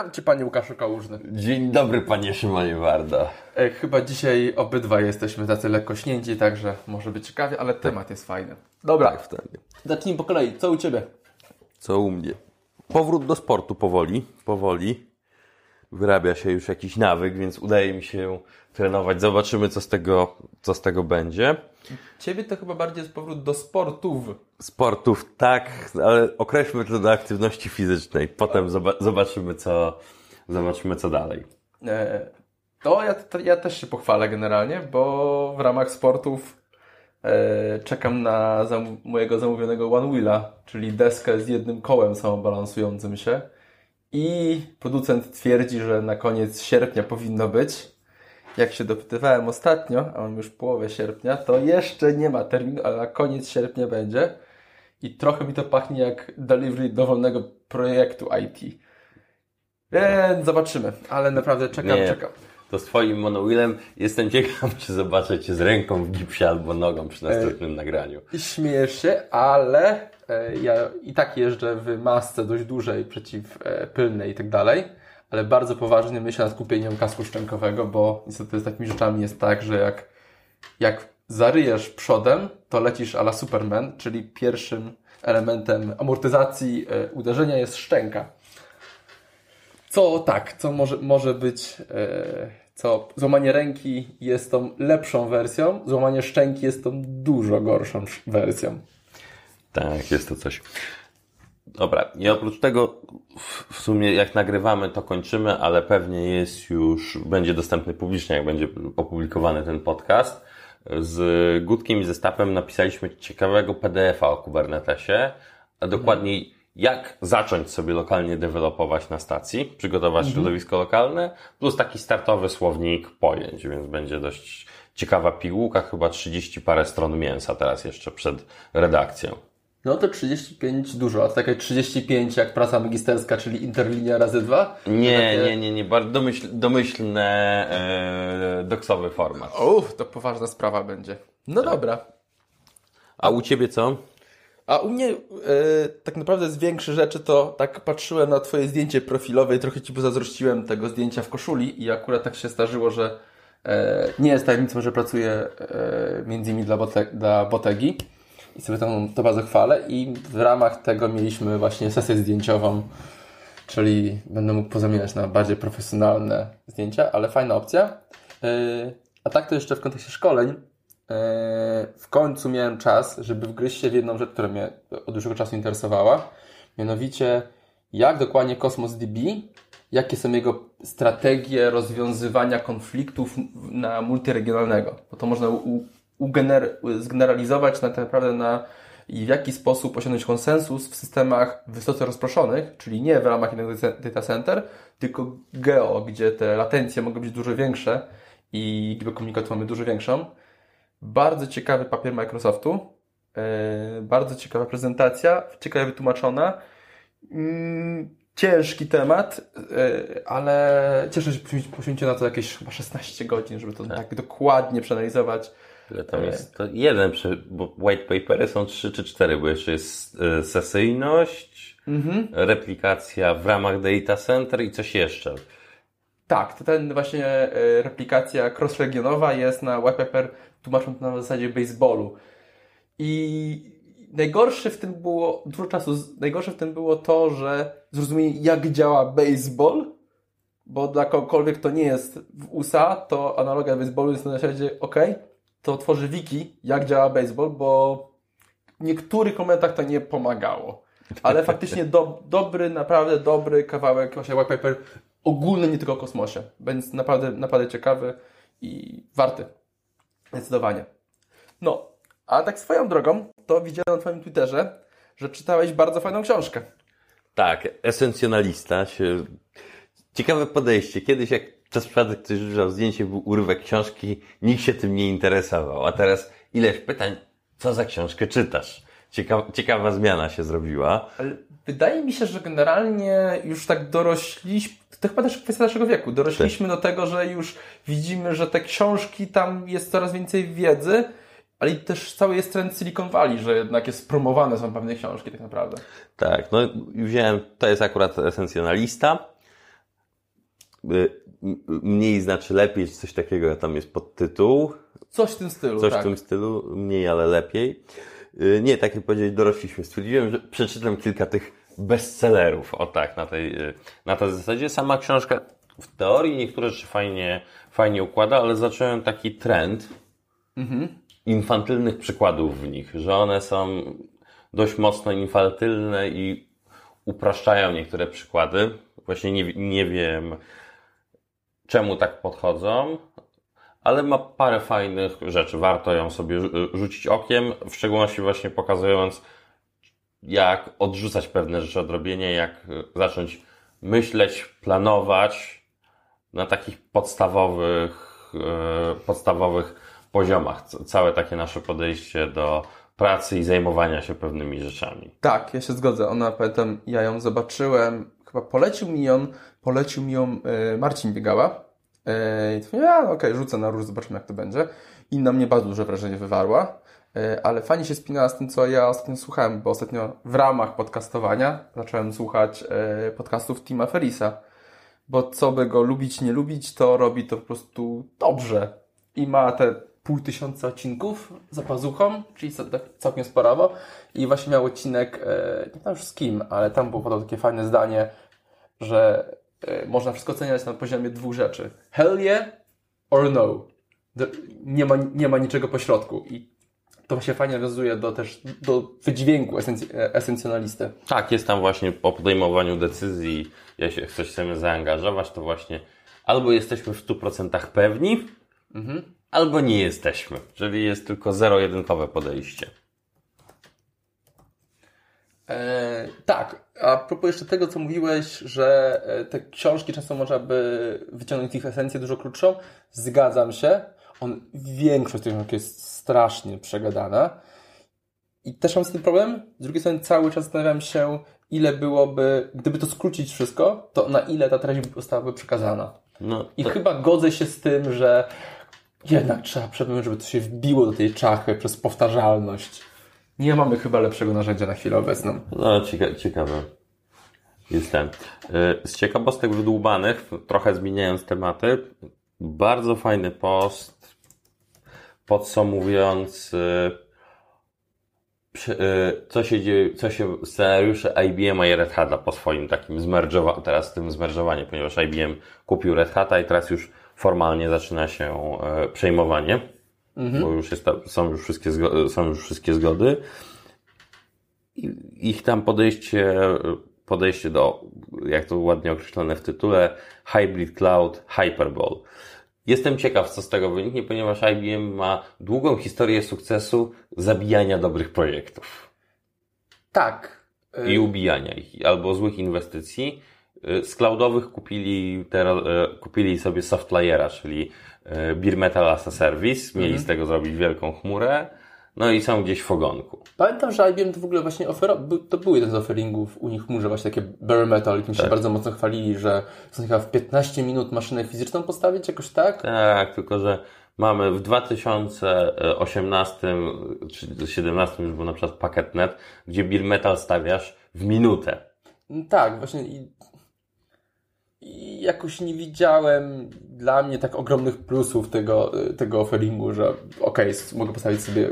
Witam Cię, Panie Łukaszu Kałużny. Dzień dobry, Panie Szymonie Wardo. E, chyba dzisiaj obydwa jesteśmy tacy lekko śnięci, także może być ciekawie, ale temat jest fajny. Dobra, Tak, wtedy. zacznijmy po kolei. Co u Ciebie? Co u mnie? Powrót do sportu powoli, powoli. Wyrabia się już jakiś nawyk, więc udaje mi się trenować. Zobaczymy, co z tego, co z tego będzie. Ciebie to chyba bardziej jest powrót do sportów. Sportów tak, ale określmy to do aktywności fizycznej. Potem zoba- zobaczymy, co, zobaczymy, co dalej. E, to ja, to ja też się pochwalę generalnie, bo w ramach sportów e, czekam na zam mojego zamówionego One Wheela, czyli deskę z jednym kołem samobalansującym się. I producent twierdzi, że na koniec sierpnia powinno być. Jak się dopytywałem ostatnio, a mam już połowę sierpnia, to jeszcze nie ma terminu, ale na koniec sierpnia będzie. I trochę mi to pachnie jak delivery dowolnego projektu IT. Więc zobaczymy, ale naprawdę czekam, Nie. czekam. To z Twoim monowheelem jestem ciekaw, czy zobaczę Cię z ręką w gipsie albo nogą przy następnym nagraniu. I śmiejesz się, ale e, ja i tak jeżdżę w masce dość dużej, przeciwpylnej i tak dalej, ale bardzo poważnie myślę nad kupieniem kasku szczękowego, bo niestety z takimi rzeczami jest tak, że jak, jak zaryjesz przodem, to lecisz ala Superman, czyli pierwszym elementem amortyzacji e, uderzenia jest szczęka. Co tak, co może, może być, e, co złamanie ręki jest tą lepszą wersją, złamanie szczęki jest tą dużo gorszą sz- wersją. Tak, jest to coś. Dobra, i oprócz tego w sumie jak nagrywamy, to kończymy, ale pewnie jest już, będzie dostępny publicznie, jak będzie opublikowany ten podcast. Z Gutkiem i ze Stapem napisaliśmy ciekawego PDF-a o Kubernetesie, a dokładniej jak zacząć sobie lokalnie dewelopować na stacji, przygotować środowisko lokalne, plus taki startowy słownik pojęć, więc będzie dość ciekawa pigułka, chyba 30 parę stron mięsa teraz jeszcze przed redakcją. No to 35 dużo, a to takie 35 jak praca magisterska, czyli interlinia razy dwa? Nie, takie... nie, nie, nie, bardzo domyśl, domyślny e, doksowy format. Uff, to poważna sprawa będzie. No dobra. A u Ciebie co? A u mnie e, tak naprawdę z większych rzeczy to tak patrzyłem na Twoje zdjęcie profilowe i trochę Ci pozazdrościłem tego zdjęcia w koszuli i akurat tak się zdarzyło, że e, nie jest tajemnicą, że pracuję e, między innymi dla, bote, dla Botegi i sobie to bardzo chwalę i w ramach tego mieliśmy właśnie sesję zdjęciową, czyli będę mógł pozamieniać na bardziej profesjonalne zdjęcia, ale fajna opcja. E, a tak to jeszcze w kontekście szkoleń e, w końcu miałem czas, żeby wgryźć się w jedną rzecz, która mnie od dłuższego czasu interesowała. Mianowicie, jak dokładnie Cosmos DB, jakie są jego strategie rozwiązywania konfliktów na multiregionalnego. Bo to można zgeneralizować na tak naprawdę na i w jaki sposób osiągnąć konsensus w systemach wysoce rozproszonych, czyli nie w ramach jednego data center, tylko geo, gdzie te latencje mogą być dużo większe i liczbę komunikatów mamy dużo większą. Bardzo ciekawy papier Microsoftu, yy, bardzo ciekawa prezentacja, ciekawie wytłumaczona. Mm, ciężki temat, yy, ale cieszę się, że poświęci- poświęciłem na to jakieś chyba 16 godzin, żeby to tak, dokładnie przeanalizować. Ile tam jest? To jeden, bo white papery są trzy czy cztery, bo jeszcze jest e, sesyjność, replikacja w ramach data center i coś jeszcze. Tak, to ten właśnie e, replikacja cross-regionowa jest na Whitepaper tłumaczą to na zasadzie baseballu. I najgorsze w tym było, dużo czasu, najgorsze w tym było to, że zrozumienie jak działa baseball, bo dla kogokolwiek to nie jest w USA, to analogia baseballu jest na zasadzie ok, to tworzy wiki jak działa baseball, bo w niektórych momentach to nie pomagało. Ale faktycznie do, dobry, naprawdę dobry kawałek właśnie white paper ogólny, nie tylko o kosmosie. Więc naprawdę, naprawdę ciekawy i warty. Zdecydowanie. No, a tak swoją drogą, to widziałem na Twoim Twitterze, że czytałeś bardzo fajną książkę. Tak, esencjonalista. Ciekawe podejście. Kiedyś jak czas przypadek ktoś rzucał zdjęcie, był urywek książki, nikt się tym nie interesował. A teraz ileś pytań, co za książkę czytasz? Ciekawa, ciekawa zmiana się zrobiła. Ale wydaje mi się, że generalnie już tak dorośliśmy, to chyba też kwestia naszego wieku, dorośliśmy do tego, że już widzimy, że te książki, tam jest coraz więcej wiedzy, ale też cały jest trend Silicon Valley, że jednak jest promowane są pewne książki tak naprawdę. Tak, no wziąłem, to jest akurat esencjonalista. Y, mniej znaczy lepiej, czy coś takiego, tam jest podtytuł. Coś w tym stylu, Coś tak. w tym stylu, mniej, ale lepiej. Y, Nie, tak jak powiedzieć, dorośliśmy. Stwierdziłem, że przeczytam kilka tych bestsellerów, o tak, na tej, y, na tej zasadzie. Sama książka w teorii niektóre rzeczy fajnie, fajnie układa, ale zacząłem taki trend infantylnych przykładów w nich, że one są dość mocno infantylne i upraszczają niektóre przykłady. Właśnie nie, nie wiem, czemu tak podchodzą, ale ma parę fajnych rzeczy. Warto ją sobie rzu- rzucić okiem, w szczególności właśnie pokazując, jak odrzucać pewne rzeczy od robienia, jak y, zacząć myśleć, planować na takich podstawowych, y, podstawowych poziomach. Całe takie nasze podejście do pracy i zajmowania się pewnymi rzeczami. Tak, ja się zgodzę. Ona, pamiętam, ja ją zobaczyłem, chyba polecił mi ją, polecił mi ją e, Marcin Biegała. E, I to mówię, a okej, rzucę na róż, zobaczymy jak to będzie. I na mnie bardzo duże wrażenie wywarła. E, ale fajnie się spinała z tym, co ja ostatnio słuchałem, bo ostatnio w ramach podcastowania zacząłem słuchać podcastów Tima Ferisa. Bo co by go lubić, nie lubić, to robi to po prostu dobrze. I ma te pół tysiąca odcinków za pazuchą, czyli tak całkiem sporowo. I właśnie miał odcinek, nie pamiętam już z kim, ale tam było podał takie fajne zdanie, że można wszystko oceniać na poziomie dwóch rzeczy. Hell yeah or no. Nie ma, nie ma niczego pośrodku. I to właśnie fajnie nawiązuje do też do wydźwięku esenc- e, esencjonalisty. Tak, jest tam właśnie po podejmowaniu decyzji, jeśli coś chcemy zaangażować, to właśnie albo jesteśmy w 100% pewni, albo nie jesteśmy. Czyli jest tylko zero-jedynkowe podejście. E, tak, a propos jeszcze tego, co mówiłeś, że e, te książki często można by wyciągnąć ich esencję dużo krótszą, zgadzam się. On, większość tych książek jest strasznie przegadana. I też mam z tym problem. Z drugiej strony cały czas zastanawiam się, ile byłoby, gdyby to skrócić wszystko, to na ile ta treść zostałaby przekazana. No, I to, chyba godzę się z tym, że jednak trzeba przepłynąć, żeby to się wbiło do tej czachy przez powtarzalność. Nie mamy chyba lepszego narzędzia na chwilę obecną. no cieka ciekawe. Jest ten. Y, Z ciekawostek wydłubanych, trochę zmieniając tematy, bardzo fajny post podsumowując y, y, co się dzieje, co się scenariusze IBM i Red Hata po swoim takim zmerdżowaniu, teraz tym zmerdżowanie, ponieważ IBM kupił Red Hata i teraz już formalnie zaczyna się e, przejmowanie, bo już jest, ta- są, już wszystkie zgo- są już wszystkie zgody. I- Ich tam podejście, podejście do, jak to ładnie określone w tytule, Hybrid Cloud Hyperball. Jestem ciekaw, co z tego wyniknie, ponieważ IBM ma długą historię sukcesu zabijania dobrych projektów Tak. i ubijania ich, albo złych inwestycji. Y, Z cloudowych kupili, teraz, kupili sobie Softlayera, czyli y, Beer Metal as a Service. Mieli z tego zrobić wielką chmurę. No i są gdzieś w ogonku. Pamiętam, że IBM to w ogóle właśnie oferował, to był jeden z offeringów u nich chmurze, właśnie takie bare metal, i tym się bardzo mocno chwalili, że są chyba w 15 minut maszynę fizyczną postawić, jakoś tak? Tak, tylko że mamy w 2018 czy 2017 już był na przykład PacketNet, gdzie Beer Metal stawiasz w minutę. No Tak, właśnie i, jakoś nie widziałem dla mnie tak ogromnych plusów tego, tego offeringu, że okej, s- mogę postawić sobie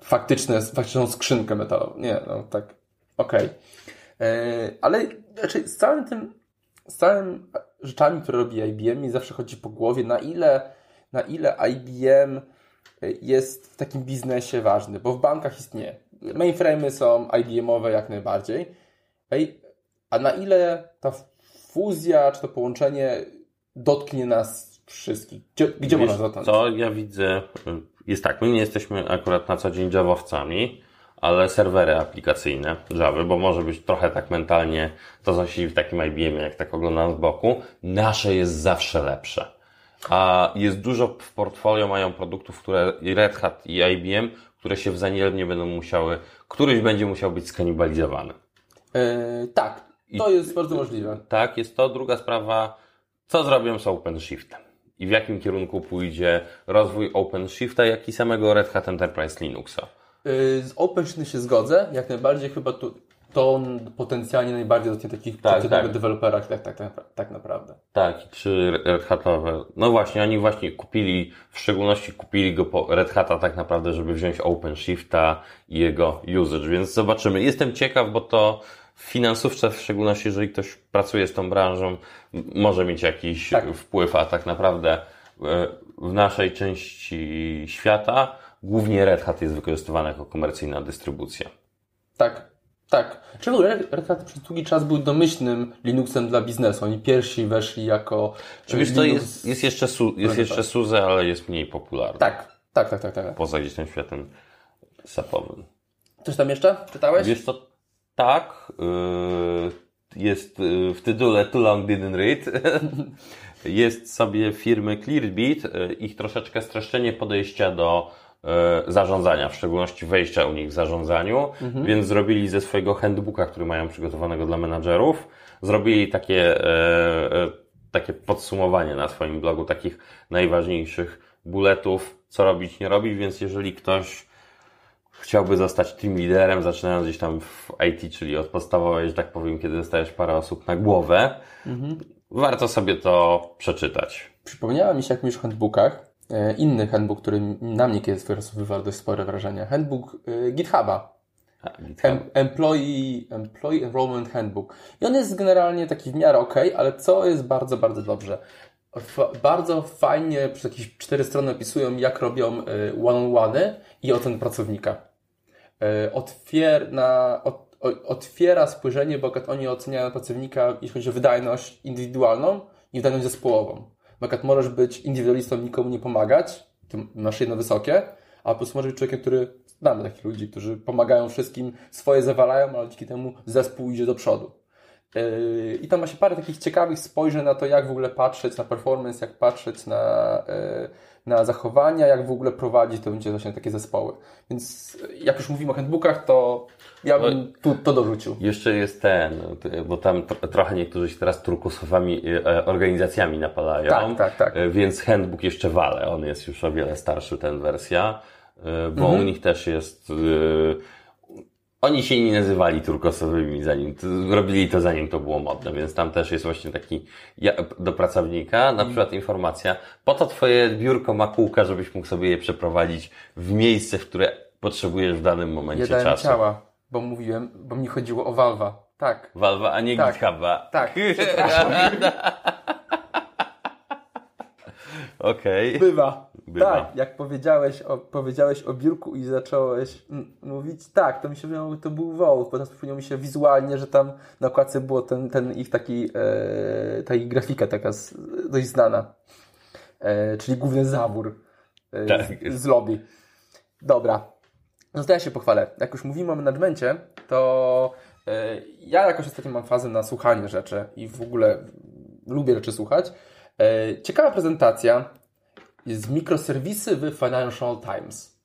faktyczne, faktyczną skrzynkę metalową. Nie, no tak, okej. E, Ale znaczy, z całym tym, z całym rzeczami, które robi IBM, mi zawsze chodzi po głowie, na ile, na ile IBM jest w takim biznesie ważny, bo w bankach istnieje. Mainframe'y są IBM-owe jak najbardziej. Ej, a na ile ta fuzja, czy to połączenie dotknie nas wszystkich? Gdzie, gdzie Wiesz, można dotknąć? Co ja widzę, jest tak, my nie jesteśmy akurat na co dzień Javowcami, ale serwery aplikacyjne Java, bo może być trochę tak mentalnie to, co się w takim IBM, jak tak oglądam z boku, nasze jest zawsze lepsze. A jest dużo w portfolio mają produktów, które i Red Hat i IBM, które się wzajemnie będą musiały, któryś będzie musiał być skanibalizowany. E, tak, to jest bardzo możliwe. Tak, jest to. Druga sprawa, co zrobią z OpenShiftem? I w jakim kierunku pójdzie rozwój OpenShifta, jak i samego Red Hat Enterprise Linuxa? E, z OpenShift się zgodzę, jak najbardziej chyba tu to potencjalnie najbardziej dotknie takich Tak, tak. deweloperach, tak, tak, tak, tak naprawdę. Tak, czy Red Hatowe. No właśnie, oni właśnie kupili, w szczególności kupili go po Red Hata tak naprawdę, żeby wziąć OpenShifta i jego usage, więc zobaczymy. Jestem ciekaw, bo to finansówce, w szczególności jeżeli ktoś pracuje z tą branżą, może mieć jakiś Tak. wpływ, a tak naprawdę e, w naszej części świata głównie Red Hat jest wykorzystywany jako komercyjna dystrybucja. Tak, tak. Czy w ogóle Red Hat przez długi czas był domyślnym Linuxem dla biznesu. Oni pierwsi weszli jako Czy e, to jest, jest jeszcze, su, jest jeszcze SUSE, ale jest mniej popularny. Tak, tak, tak, tak, tak. Poza gdzieś tym światem sapowym. Coś tam jeszcze czytałeś? Wiesz co, tak, yy, jest yy, w tytule Too Long Didn't Read. jest sobie firmy Clearbit, yy, ich troszeczkę streszczenie podejścia do zarządzania, w szczególności wejścia u nich w zarządzaniu, więc zrobili ze swojego handbooka, który mają przygotowanego dla menadżerów, zrobili takie, takie podsumowanie na swoim blogu takich najważniejszych bulletów, co robić, nie robić, więc jeżeli ktoś chciałby zostać team liderem, zaczynając gdzieś tam w IT, czyli od podstawowej, że tak powiem, kiedy dostajesz parę osób na głowę, warto sobie to przeczytać. Przypomniała mi się, jak mówisz o handbookach, e, inny handbook, który na mnie kiedyś wywarł dość spore wrażenie. Handbook e, GitHuba. A, GitHub. Em, employee, employee Enrollment Handbook. I on jest generalnie taki w miarę ok, ale co jest bardzo, bardzo dobrze. Bardzo fajnie przez jakieś cztery strony opisują, jak robią y, one-on-one i ocen pracownika. Y, Otwier na, ot, otwiera spojrzenie, bo oni oceniają pracownika, jeśli chodzi o wydajność indywidualną i wydajność zespołową. Bo możesz być indywidualistą, nikomu nie pomagać, ty masz jedno wysokie, a po prostu możesz być człowiekiem, który, znamy takich ludzi, którzy pomagają wszystkim, swoje zawalają, ale dzięki temu zespół idzie do przodu. Yy, I tam ma się parę takich ciekawych spojrzeń na to, jak w ogóle patrzeć na performance, jak patrzeć na, yy, na zachowania, jak w ogóle prowadzić to będzie właśnie takie zespoły. Więc yy, jak już mówimy o handbookach, to ja bym tu to dorzucił. Jeszcze jest ten, bo tam tro- trochę niektórzy się teraz turkusowymi e, organizacjami napalają. Tak, tak, tak. Więc handbook jeszcze wale. On jest już o wiele starszy, ten wersja, bo Mhm. u nich też jest. Oni się nie nazywali turkosowymi, zanim robili to zanim to było modne, więc tam też jest właśnie taki ja, do pracownika, na przykład informacja, po to twoje biurko ma kółka, żebyś mógł sobie je przeprowadzić w miejsce, w które potrzebujesz w danym momencie Jedałem czasu. ciała, bo mówiłem, bo mi chodziło o Valve'a. Tak, Valve'a, a nie Tak. GitHuba. tak, przepraszam. Okej. Bywa. Bywa. Tak, jak powiedziałeś o, powiedziałeś o biurku i zacząłeś mówić, tak, to mi się wydawało, to był Wolf, bo teraz przypomniało mi się wizualnie, że tam na okładce było ten, ten ich taki, e, ta ich grafika taka z, dość znana. E, czyli główny zawór e, Tak. z, z lobby. Dobra. No to ja się pochwalę. Jak już mówimy o menadżmencie, to e, ja jakoś ostatnio mam fazę na słuchanie rzeczy i w ogóle lubię rzeczy słuchać. E, ciekawa prezentacja jest mikroserwisy w Financial Times.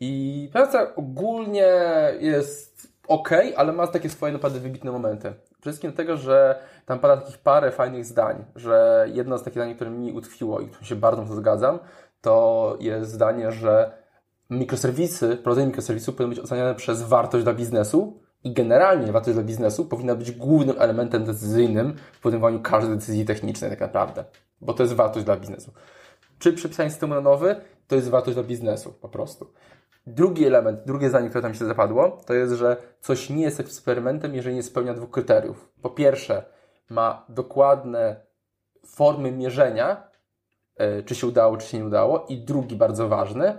I prezentacja ogólnie jest ok, ale ma takie swoje naprawdę wybitne momenty. Przede wszystkim dlatego, że tam pada takich parę fajnych zdań, że jedno z takich zdań, które mi utkwiło i którym się bardzo mocno zgadzam, to jest zdanie, że mikroserwisy, prowadzenie mikroserwisów powinno być oceniane przez wartość dla biznesu i generalnie wartość dla biznesu powinna być głównym elementem decyzyjnym w podejmowaniu każdej decyzji technicznej tak naprawdę, bo to jest wartość dla biznesu. Czy przepisanie systemu na nowy, to jest wartość dla biznesu po prostu. Drugi element, drugie zdanie, które tam się zapadło, to jest, że coś nie jest eksperymentem, jeżeli nie spełnia dwóch kryteriów. Po pierwsze, ma dokładne formy mierzenia, e, czy się udało, czy się nie udało. I drugi bardzo ważny,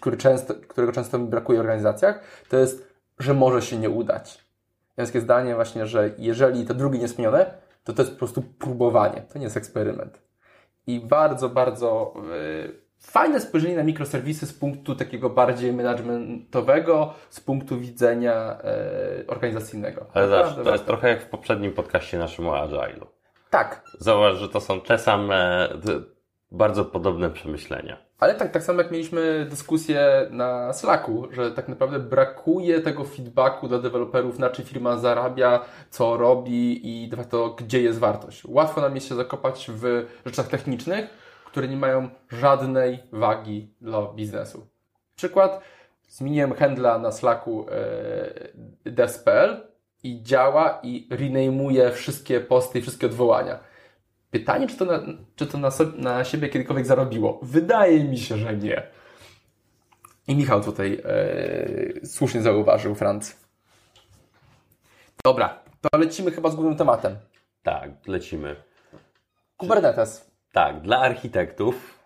który często, którego często mi brakuje w organizacjach, to jest, że może się nie udać. Jest takie zdanie właśnie, że jeżeli to drugie nie jest spełnione, to to jest po prostu próbowanie. To nie jest eksperyment. I bardzo, bardzo e, fajne spojrzenie na mikroserwisy z punktu takiego bardziej managementowego, z punktu widzenia e, organizacyjnego. Ale zobacz, to jest trochę jak w poprzednim podcaście naszym o Agile'u. Tak, Zauważ, że to są te same, bardzo podobne przemyślenia. Ale tak, tak samo jak mieliśmy dyskusję na Slacku, że tak naprawdę brakuje tego feedbacku dla deweloperów, na czym firma zarabia, co robi i de gdzie jest wartość. Łatwo nam jest się zakopać w rzeczach technicznych, które nie mają żadnej wagi dla biznesu. Przykład, zmieniłem handla na Slacku devs.pl i działa i rename'uje wszystkie posty i wszystkie odwołania. Pytanie, czy to, na, czy to na, sobie, na siebie kiedykolwiek zarobiło? Wydaje mi się, że nie. I Michał tutaj e, słusznie zauważył, Franc. Dobra, to lecimy chyba z głównym tematem. Tak, lecimy. Kubernetes. Tak, dla architektów,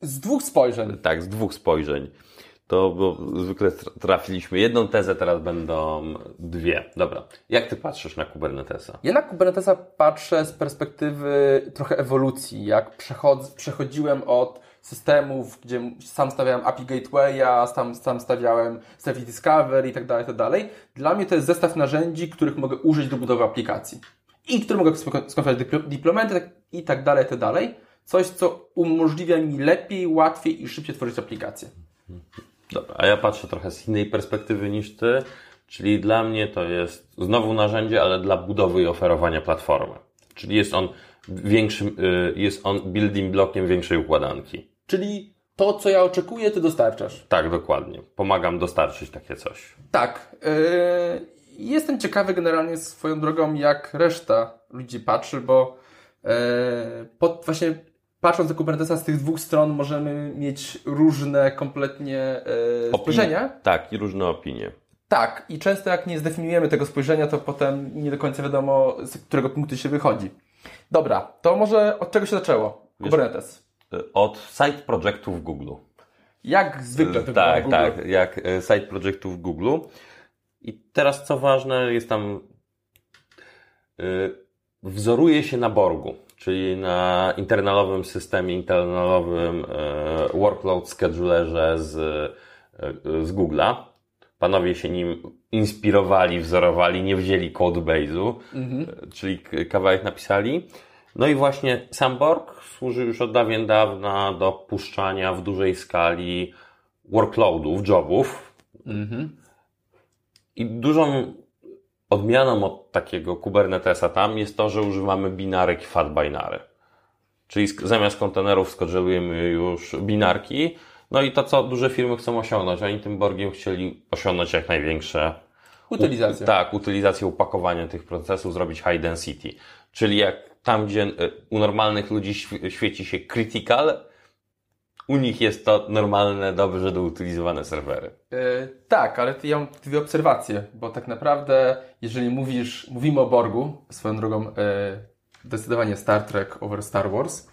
Z dwóch spojrzeń. tak, z dwóch spojrzeń. To bo zwykle tra- trafiliśmy jedną tezę, teraz będą dwie. Dobra, jak ty patrzysz na Kubernetesa? Ja na Kubernetesa patrzę z perspektywy trochę ewolucji, jak przechodz, przechodziłem od systemów, gdzie sam stawiałem API Gatewaya, sam, sam stawiałem Service Discovery i tak dalej, tak dalej. Dla mnie to jest zestaw narzędzi, których mogę użyć do budowy aplikacji. I które mogę skon- skonfigurować dypl- deploymenty i dalej, tak dalej. Coś, co umożliwia mi lepiej, łatwiej i szybciej tworzyć aplikacje. Dobra, a ja patrzę trochę z innej perspektywy niż ty, czyli dla mnie to jest znowu narzędzie, ale dla budowy i oferowania platformy. Czyli jest on większym, y, jest on building blockiem większej układanki. Czyli to, co ja oczekuję, ty dostarczasz. Tak, dokładnie. Pomagam dostarczyć takie coś. Tak. Yy, jestem ciekawy generalnie swoją drogą, jak reszta ludzi patrzy, bo yy, pod, właśnie patrząc na Kubernetesa z tych dwóch stron możemy mieć różne kompletnie yy, spojrzenia. Tak, i różne opinie. Tak, i często jak nie zdefiniujemy tego spojrzenia, to potem nie do końca wiadomo, z którego punktu się wychodzi. Dobra, to może od czego się zaczęło? Kubernetes. Y, Od side projectów Google. Jak zwykle to Tak, tak, jak e, side projektów w Google. I teraz co ważne, jest tam wzoruje się na Borgu, czyli na internalowym systemie, internalowym e, workload schedulerze z, e, z Google'a. Panowie się nim inspirowali, wzorowali, nie wzięli codebase'u, e, czyli kawałek napisali. No i właśnie sam Borg służy już od dawien dawna do puszczania w dużej skali workloadów, jobów. I dużą odmianą od takiego Kubernetesa tam jest to, że używamy binarek i fat binary. Czyli zamiast kontenerów skodżelujemy już binarki. No i to, co duże firmy chcą osiągnąć. Oni tym Borgiem chcieli osiągnąć jak największe Utylizacja. tak, utylizację upakowania tych procesów, zrobić high density. Czyli jak tam, gdzie e, u normalnych ludzi świe- świeci się critical, u nich jest to normalne, dobrze doutylizowane serwery. E, tak, ale ja mam dwie obserwacje, bo tak naprawdę, jeżeli mówisz, mówimy o Borgu, swoją drogą e, zdecydowanie Star Trek over Star Wars,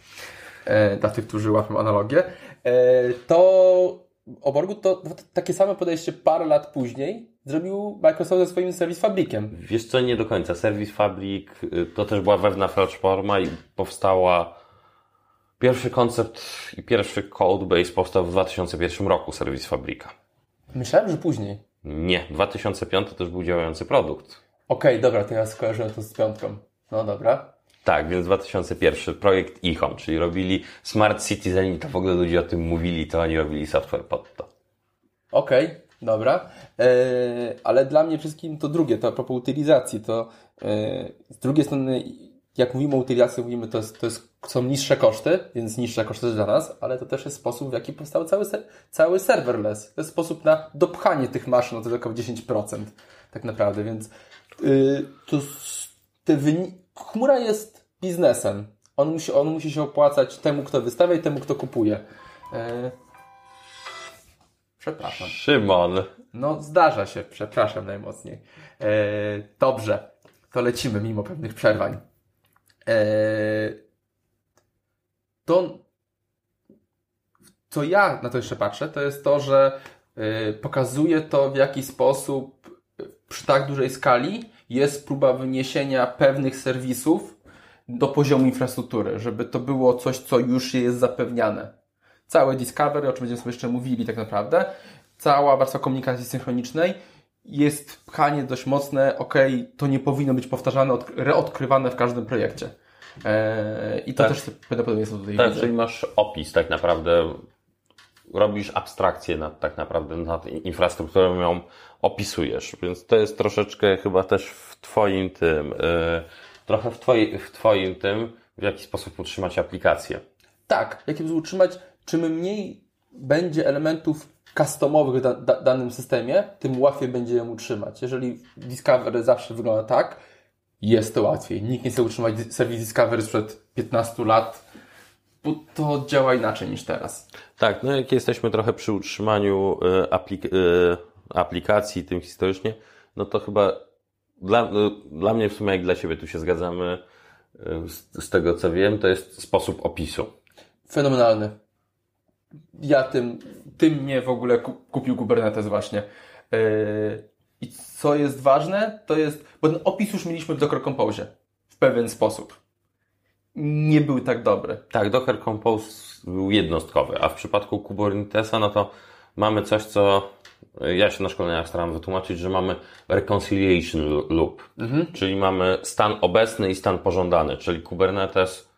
e, dla tych, którzy łapią analogię, to o Borgu to, to takie same podejście parę lat później zrobił Microsoft ze swoim Service Fabriciem. Wiesz co, nie do końca. Service Fabric y, to też była wewnętrzna platforma i powstała pierwszy koncept i pierwszy codebase powstał w 2001 roku Service Fabrika. Myślałem, że później. Nie, 2005 to też był działający produkt. Okej, dobra, to ja skojarzyłem to z piątką. No dobra. Tak, więc 2001 projekt eHome, czyli robili Smart City, zanim to w ogóle ludzie o tym mówili, to oni robili software pod to. Okej, dobra. E, ale dla mnie wszystkim to drugie, to a propos utylizacji, to e, z drugiej strony, jak mówimy o utylizacji, mówimy, to, jest, to jest, są niższe koszty, więc niższe koszty dla nas, ale to też jest sposób, w jaki powstał cały, ser, cały serverless. To jest sposób na dopchanie tych maszyn o tylko 10%, tak naprawdę, więc y, to te wyni- chmura jest biznesem. On musi, on musi się opłacać temu, kto wystawia i temu, kto kupuje. E, przepraszam. Szymon, No, zdarza się, przepraszam najmocniej. E, dobrze, to lecimy mimo pewnych przerwań. E, to, co ja na to jeszcze patrzę, to jest to, że e, pokazuje to, w jaki sposób przy tak dużej skali jest próba wyniesienia pewnych serwisów do poziomu infrastruktury, żeby to było coś, co już jest zapewniane. Całe Discovery, o czym będziemy sobie jeszcze mówili tak naprawdę, cała warstwa komunikacji synchronicznej jest pchanie dość mocne, ok, to nie powinno być powtarzane, odk- reodkrywane w każdym projekcie. Eee, I to Tak. też prawdopodobnie jest tutaj tak, widzę. czyli masz opis tak naprawdę, robisz abstrakcję nad, tak naprawdę nad infrastrukturą, ją opisujesz, więc to jest troszeczkę chyba też w Twoim tym, yy, trochę w, twoi, w Twoim tym, w jaki sposób utrzymać aplikację. Tak, jakim utrzymać, czym mniej będzie elementów customowych w da, da, danym systemie, tym łatwiej będzie ją utrzymać. Jeżeli Discovery zawsze wygląda tak, jest to łatwiej. Nikt nie chce utrzymać serwis Discovery sprzed 15 lat, bo to działa inaczej niż teraz. Tak, no jak jesteśmy trochę przy utrzymaniu y, aplik y, aplikacji tym historycznie, no to chyba dla, y, dla mnie w sumie jak dla Ciebie tu się zgadzamy z, z tego co wiem, to jest sposób opisu. Fenomenalny. Ja tym, tym mnie w ogóle kupił Kubernetes właśnie. I co jest ważne, to jest, bo ten opis już mieliśmy w Docker Compose w pewien sposób. Nie był tak dobry. Tak, Docker Compose był jednostkowy, a w przypadku Kubernetesa, no to mamy coś, co ja się na szkoleniach staram wytłumaczyć, że mamy reconciliation loop, mhm. czyli mamy stan obecny i stan pożądany, czyli Kubernetes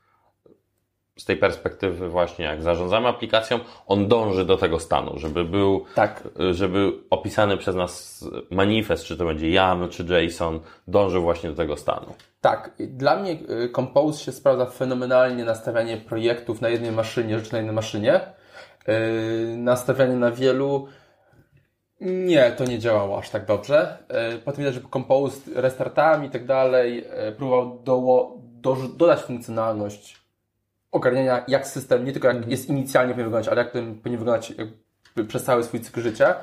z tej perspektywy właśnie jak zarządzamy aplikacją, on dąży do tego stanu, żeby był, tak. żeby opisany przez nas manifest, czy to będzie YAML, czy JSON, dąży właśnie do tego stanu. Tak. Dla mnie y, Compose się sprawdza fenomenalnie nastawianie projektów na jednej maszynie, rzeczy na jednej maszynie. Yy, nastawianie na wielu nie, to nie działało aż tak dobrze. Yy, potem widać, że Compose restartami i tak dalej próbował do, do, dodać funkcjonalność ogarniania, jak system, nie tylko jak jest inicjalnie powinien wyglądać, ale jak ten powinien wyglądać przez cały swój cykl życia,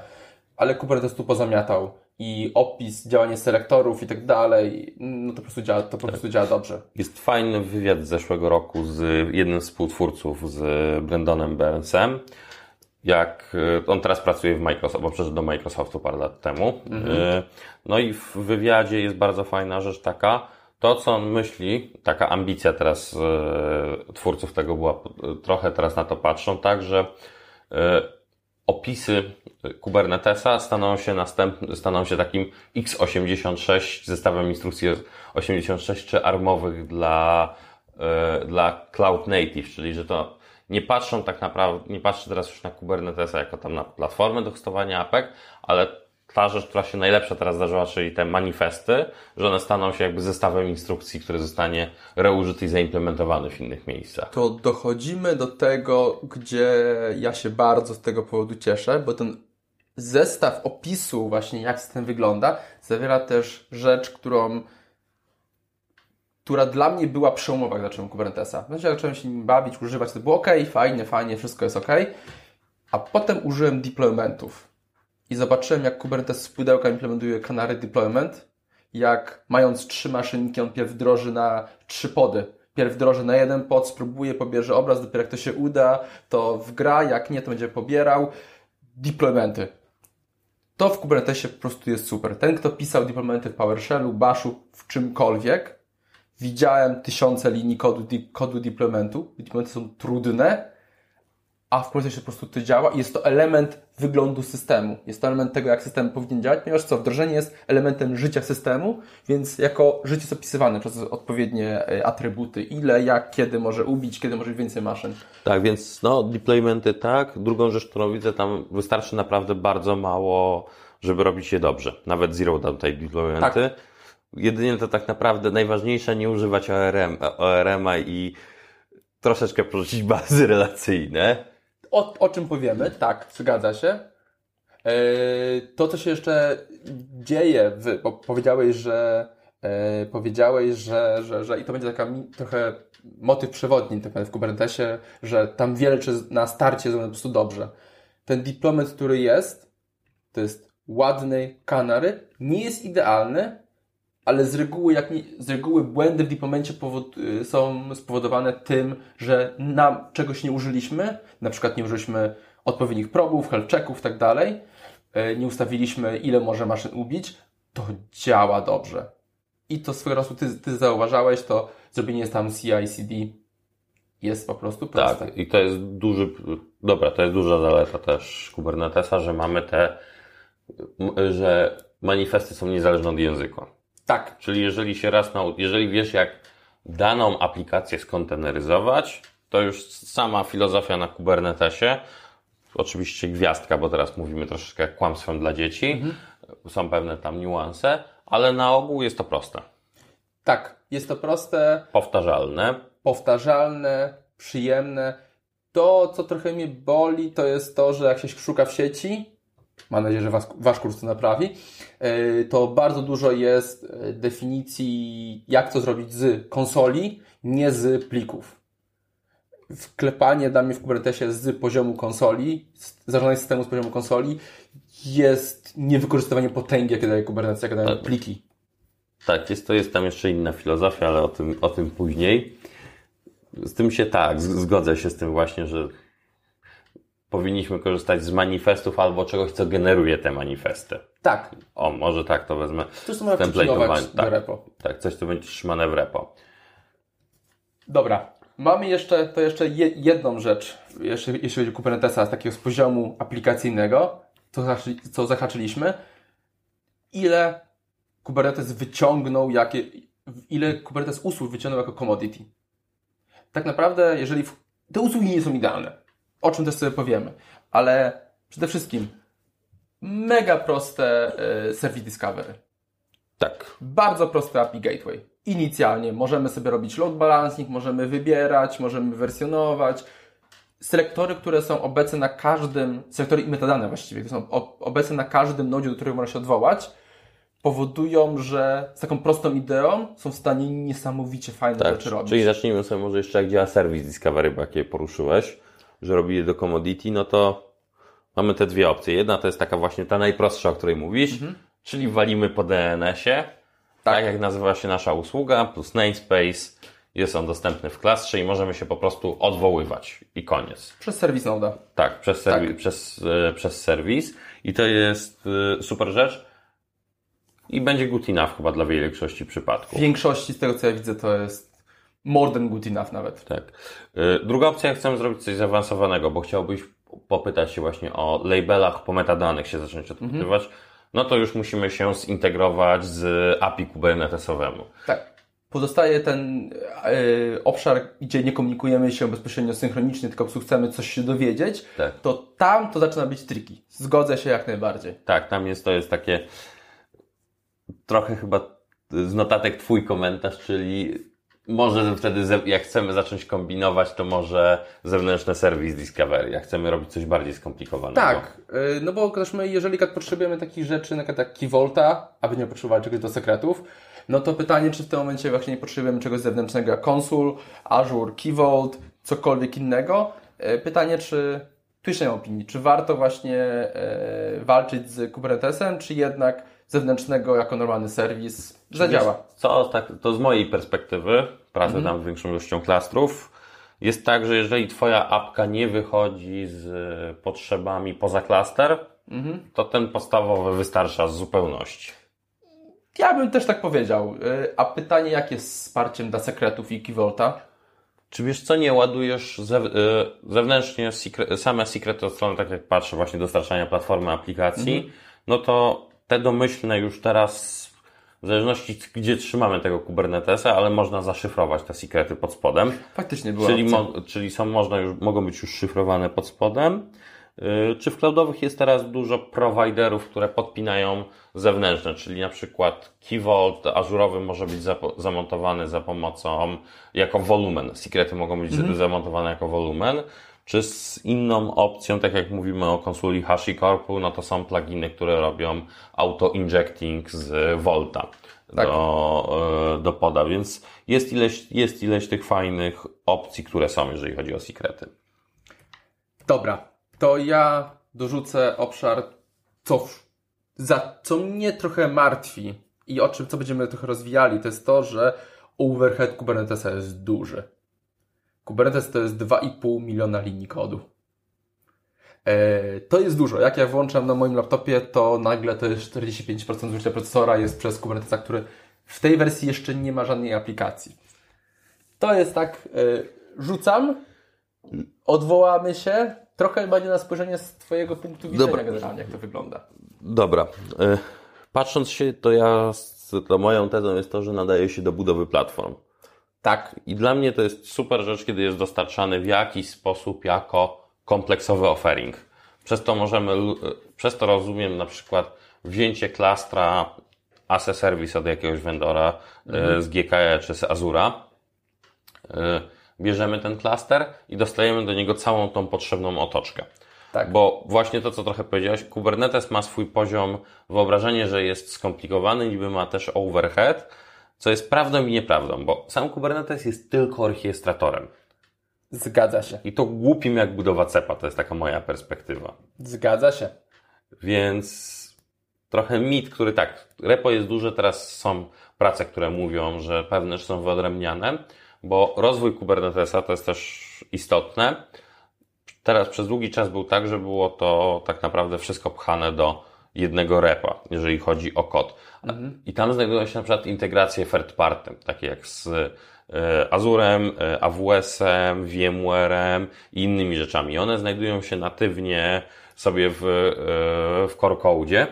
ale Kubernetes tu pozamiatał i opis, działanie selektorów i tak dalej, no to po prostu działa, to po prostu działa dobrze. Jest fajny wywiad z zeszłego roku z jednym z współtwórców, z Brandonem Burnsem, jak e, on teraz pracuje w Microsoft, bo przeszedł do Microsoftu parę lat temu. Mhm. E, no i w wywiadzie jest bardzo fajna rzecz taka, to, co on myśli, taka ambicja teraz e, twórców tego była, e, trochę teraz na to patrzą, tak, że e, opisy Kubernetesa staną się następny, staną się takim x86 zestawem instrukcji 86 czy armowych dla, dla Cloud Native, czyli że to nie patrzą tak naprawdę, nie patrzy teraz już na Kubernetesa jako tam na platformę do hostowania APEK, ale ta rzecz, która się najlepsza teraz zdarzyła, czyli te manifesty, że one staną się jakby zestawem instrukcji, który zostanie reużyty i zaimplementowany w innych miejscach. To dochodzimy do tego, gdzie ja się bardzo z tego powodu cieszę, bo ten zestaw opisu właśnie jak system wygląda zawiera też rzecz, którą która dla mnie była przełomowa, jak zacząłem Kubernetesa. Znaczy, jak zacząłem się nim bawić, używać, to było ok, fajnie, fajnie, wszystko jest ok. A potem użyłem deploymentów i zobaczyłem, jak Kubernetes z pudełka implementuje Canary Deployment, jak mając trzy maszynki, on pierw wdroży na trzy pody. Pierw wdroży na jeden pod, spróbuje, pobierze obraz, dopiero jak to się uda, to wgra, jak nie, to będzie pobierał. Deploymenty. To w Kubernetesie po prostu jest super. Ten, kto pisał deploymenty w PowerShellu, Bashu, w czymkolwiek, widziałem tysiące linii kodu, kodu deploymentu. Deploymenty są trudne, a w procesie po prostu to działa i jest to element wyglądu systemu. Jest to element tego, jak system powinien działać, ponieważ co, wdrożenie jest elementem życia systemu, więc jako życie jest opisywane przez odpowiednie e, atrybuty, ile, jak, kiedy może ubić, kiedy może więcej maszyn. Tak, więc no, deploymenty tak. Drugą rzecz, którą widzę, tam wystarczy naprawdę bardzo mało, żeby robić je dobrze. Nawet zero downtime deploymenty. Tak. Jedynie to tak naprawdę najważniejsze nie używać ORM, ORM-a i troszeczkę porzucić bazy relacyjne o, o czym powiemy, tak, zgadza się. E, to, co się jeszcze dzieje, w, bo powiedziałeś, że e, powiedziałeś, że, że, że i to będzie taka trochę motyw przewodni tak w Kubernetesie, że tam wiele czy na starcie zrobione po prostu dobrze. Ten deployment, który jest, to jest ładny kanary, nie jest idealny, ale z reguły, jak nie, z reguły błędy w deploymencie powod, y, są spowodowane tym, że nam czegoś nie użyliśmy, na przykład nie użyliśmy odpowiednich probów, health checków, tak dalej, y, nie ustawiliśmy, ile może maszyn ubić, to działa dobrze. I to swego razu ty, ty zauważałeś, to zrobienie tam CI/CD jest po prostu proste. Tak, i to jest duży, dobra, to jest duża zaleta też Kubernetesa, że mamy te, że manifesty są niezależne od języka. Tak. Czyli jeżeli się raz nau... jeżeli wiesz jak daną aplikację skonteneryzować, to już sama filozofia na Kubernetesie, oczywiście gwiazdka, bo teraz mówimy troszeczkę kłamstwem dla dzieci, mhm. są pewne tam niuanse, ale na ogół jest to proste. Tak, jest to proste. Powtarzalne. Powtarzalne, przyjemne. To, co trochę mnie boli, to jest to, że jak się szuka w sieci, mam nadzieję, że was, wasz kurs to naprawi, yy, to bardzo dużo jest yy, definicji, jak to zrobić z konsoli, nie z plików. Wklepanie dla mnie w Kubernetesie z poziomu konsoli, zarządzanie systemu z poziomu konsoli jest niewykorzystywanie potęgi, jakie daje Kubernetes, jakie dają Tak. pliki. Tak, jest, to jest tam jeszcze inna filozofia, ale o tym, o tym później. Z tym się tak, zgodzę się z tym właśnie, że powinniśmy korzystać z manifestów albo czegoś, co generuje te manifesty. Tak, O, może tak to wezmę. to co można do tak. repo. Tak, coś, co będzie trzymane w repo. Dobra. Mamy jeszcze, to jeszcze je, jedną rzecz, jeszcze, jeśli chodzi o Kubernetesa z takiego z poziomu aplikacyjnego, co, co zahaczyliśmy. Ile Kubernetes wyciągnął, jakie, ile Kubernetes usług wyciągnął jako commodity. Tak naprawdę, jeżeli w, te usługi nie są idealne, o czym też sobie powiemy, ale przede wszystkim mega proste y, Service Discovery. Tak. Bardzo prosty API Gateway. Inicjalnie możemy sobie robić load balancing, możemy wybierać, możemy wersjonować. Selektory, które są obecne na każdym, selektory i metadane właściwie, które są obecne na każdym nodzie, do którego można się odwołać, powodują, że z taką prostą ideą są w stanie niesamowicie fajne Tak, rzeczy robić. czyli zacznijmy sobie może jeszcze jak działa Service Discovery, bo jakie poruszyłeś, że robili je do commodity, no to mamy te dwie opcje. Jedna to jest taka właśnie ta najprostsza, o której mówisz, czyli walimy po DNS-ie, tak. jak nazywa się nasza usługa, plus namespace, jest on dostępny w klastrze i możemy się po prostu odwoływać i koniec. Przez serwis Noda. Tak, przez, serwi- Przez, e, przez serwis i to jest e, super rzecz i będzie good enough chyba dla większości W przypadków. większości z tego, co ja widzę, to jest more than good enough nawet. Tak. Y, Druga opcja, chcemy zrobić coś zaawansowanego, bo chciałbyś popytać się właśnie o labelach, po metadanych się zacząć odpytywać, no to już musimy się zintegrować z API Kubernetesowemu. Tak. Pozostaje ten e, obszar, gdzie nie komunikujemy się bezpośrednio synchronicznie, tylko chcemy coś się dowiedzieć, Tak. to tam to zaczyna być tricky. Zgodzę się jak najbardziej. Tak, tam jest, to jest takie trochę chyba z notatek twój komentarz, czyli może wtedy, jak chcemy zacząć kombinować, to może zewnętrzne serwis Discovery, jak chcemy robić coś bardziej skomplikowanego. Tak, e, no bo też my, jeżeli potrzebujemy takich rzeczy, na przykład jak aby nie potrzebowali czegoś do sekretów, no to pytanie, czy w tym momencie właśnie nie potrzebujemy czegoś zewnętrznego jak Consul, Azure, Key Vault, cokolwiek innego. E, Pytanie, czy, tu jeszcze opinii, czy warto właśnie e, walczyć z Kubernetesem, czy jednak zewnętrznego jako normalny serwis zadziała. Co, tak, to z mojej perspektywy, pracy tam z większą ilością klastrów, jest tak, że jeżeli Twoja apka nie wychodzi z potrzebami poza klaster, to ten podstawowy wystarcza z zupełności. Ja bym też tak powiedział. E, A pytanie, jak jest z wsparciem dla sekretów i Key Vaulta? Czy wiesz co, nie ładujesz zew, y, zewnętrznie same sekrety od strony, tak jak patrzę, właśnie dostarczania platformy aplikacji, no to te domyślne już teraz, w zależności gdzie trzymamy tego Kubernetesa, ale można zaszyfrować te sekrety pod spodem. Faktycznie była Czyli, mo, czyli są, można już, mogą być już szyfrowane pod spodem. Yy, Czy w cloudowych jest teraz dużo prowajderów, które podpinają zewnętrzne, czyli na przykład Key Vault ażurowy może być zapo- zamontowany za pomocą, jako wolumen. Sekrety mogą być Mhm. zamontowane jako wolumen. Czy z inną opcją, tak jak mówimy o konsoli HashiCorpu, no to są pluginy, które robią auto-injecting z Volta Tak. do, e, do poda, więc jest ileś, jest ileś tych fajnych opcji, które są, jeżeli chodzi o sekrety. Dobra, to ja dorzucę obszar, co, za, co mnie trochę martwi i o czym co będziemy trochę rozwijali, to jest to, że overhead Kubernetesa jest duży. Kubernetes to jest 2,5 miliona linii kodu. E, to jest dużo. Jak ja włączam na moim laptopie, to nagle to jest 45% zużycia procesora jest przez Kubernetesa, który w tej wersji jeszcze nie ma żadnej aplikacji. To jest tak, e, rzucam, odwołamy się. Trochę będzie na spojrzenie z Twojego punktu widzenia Dobra. generalnie, jak to wygląda. Dobra. E, Patrząc się, to ja, to moją tezą jest to, że nadaje się do budowy platform. Tak, I dla mnie to jest super rzecz, kiedy jest dostarczany w jakiś sposób jako kompleksowy offering. Przez to możemy, przez to rozumiem na przykład wzięcie klastra as a service od jakiegoś vendora e, z GKE czy z Azura, e, bierzemy ten klaster i dostajemy do niego całą tą potrzebną otoczkę. Tak. Bo właśnie to, co trochę powiedziałeś, Kubernetes ma swój poziom, wyobrażenie, że jest skomplikowany, niby ma też overhead, co jest prawdą i nieprawdą, bo sam Kubernetes jest tylko orchestratorem. Zgadza się. I to głupim jak budowa cepa, to jest taka moja perspektywa. Zgadza się. Więc trochę mit, który tak, repo jest duże, teraz są prace, które mówią, że pewne rzeczy są wyodrębniane, bo rozwój Kubernetesa to jest też istotne. Teraz przez długi czas był tak, że było to tak naprawdę wszystko pchane do jednego repa, jeżeli chodzi o kod. Mhm. I tam znajdują się na przykład integracje third party, takie jak z e, Azurem, e, AWS-em, VMware'em i innymi rzeczami. One znajdują się natywnie sobie w, e, w core code,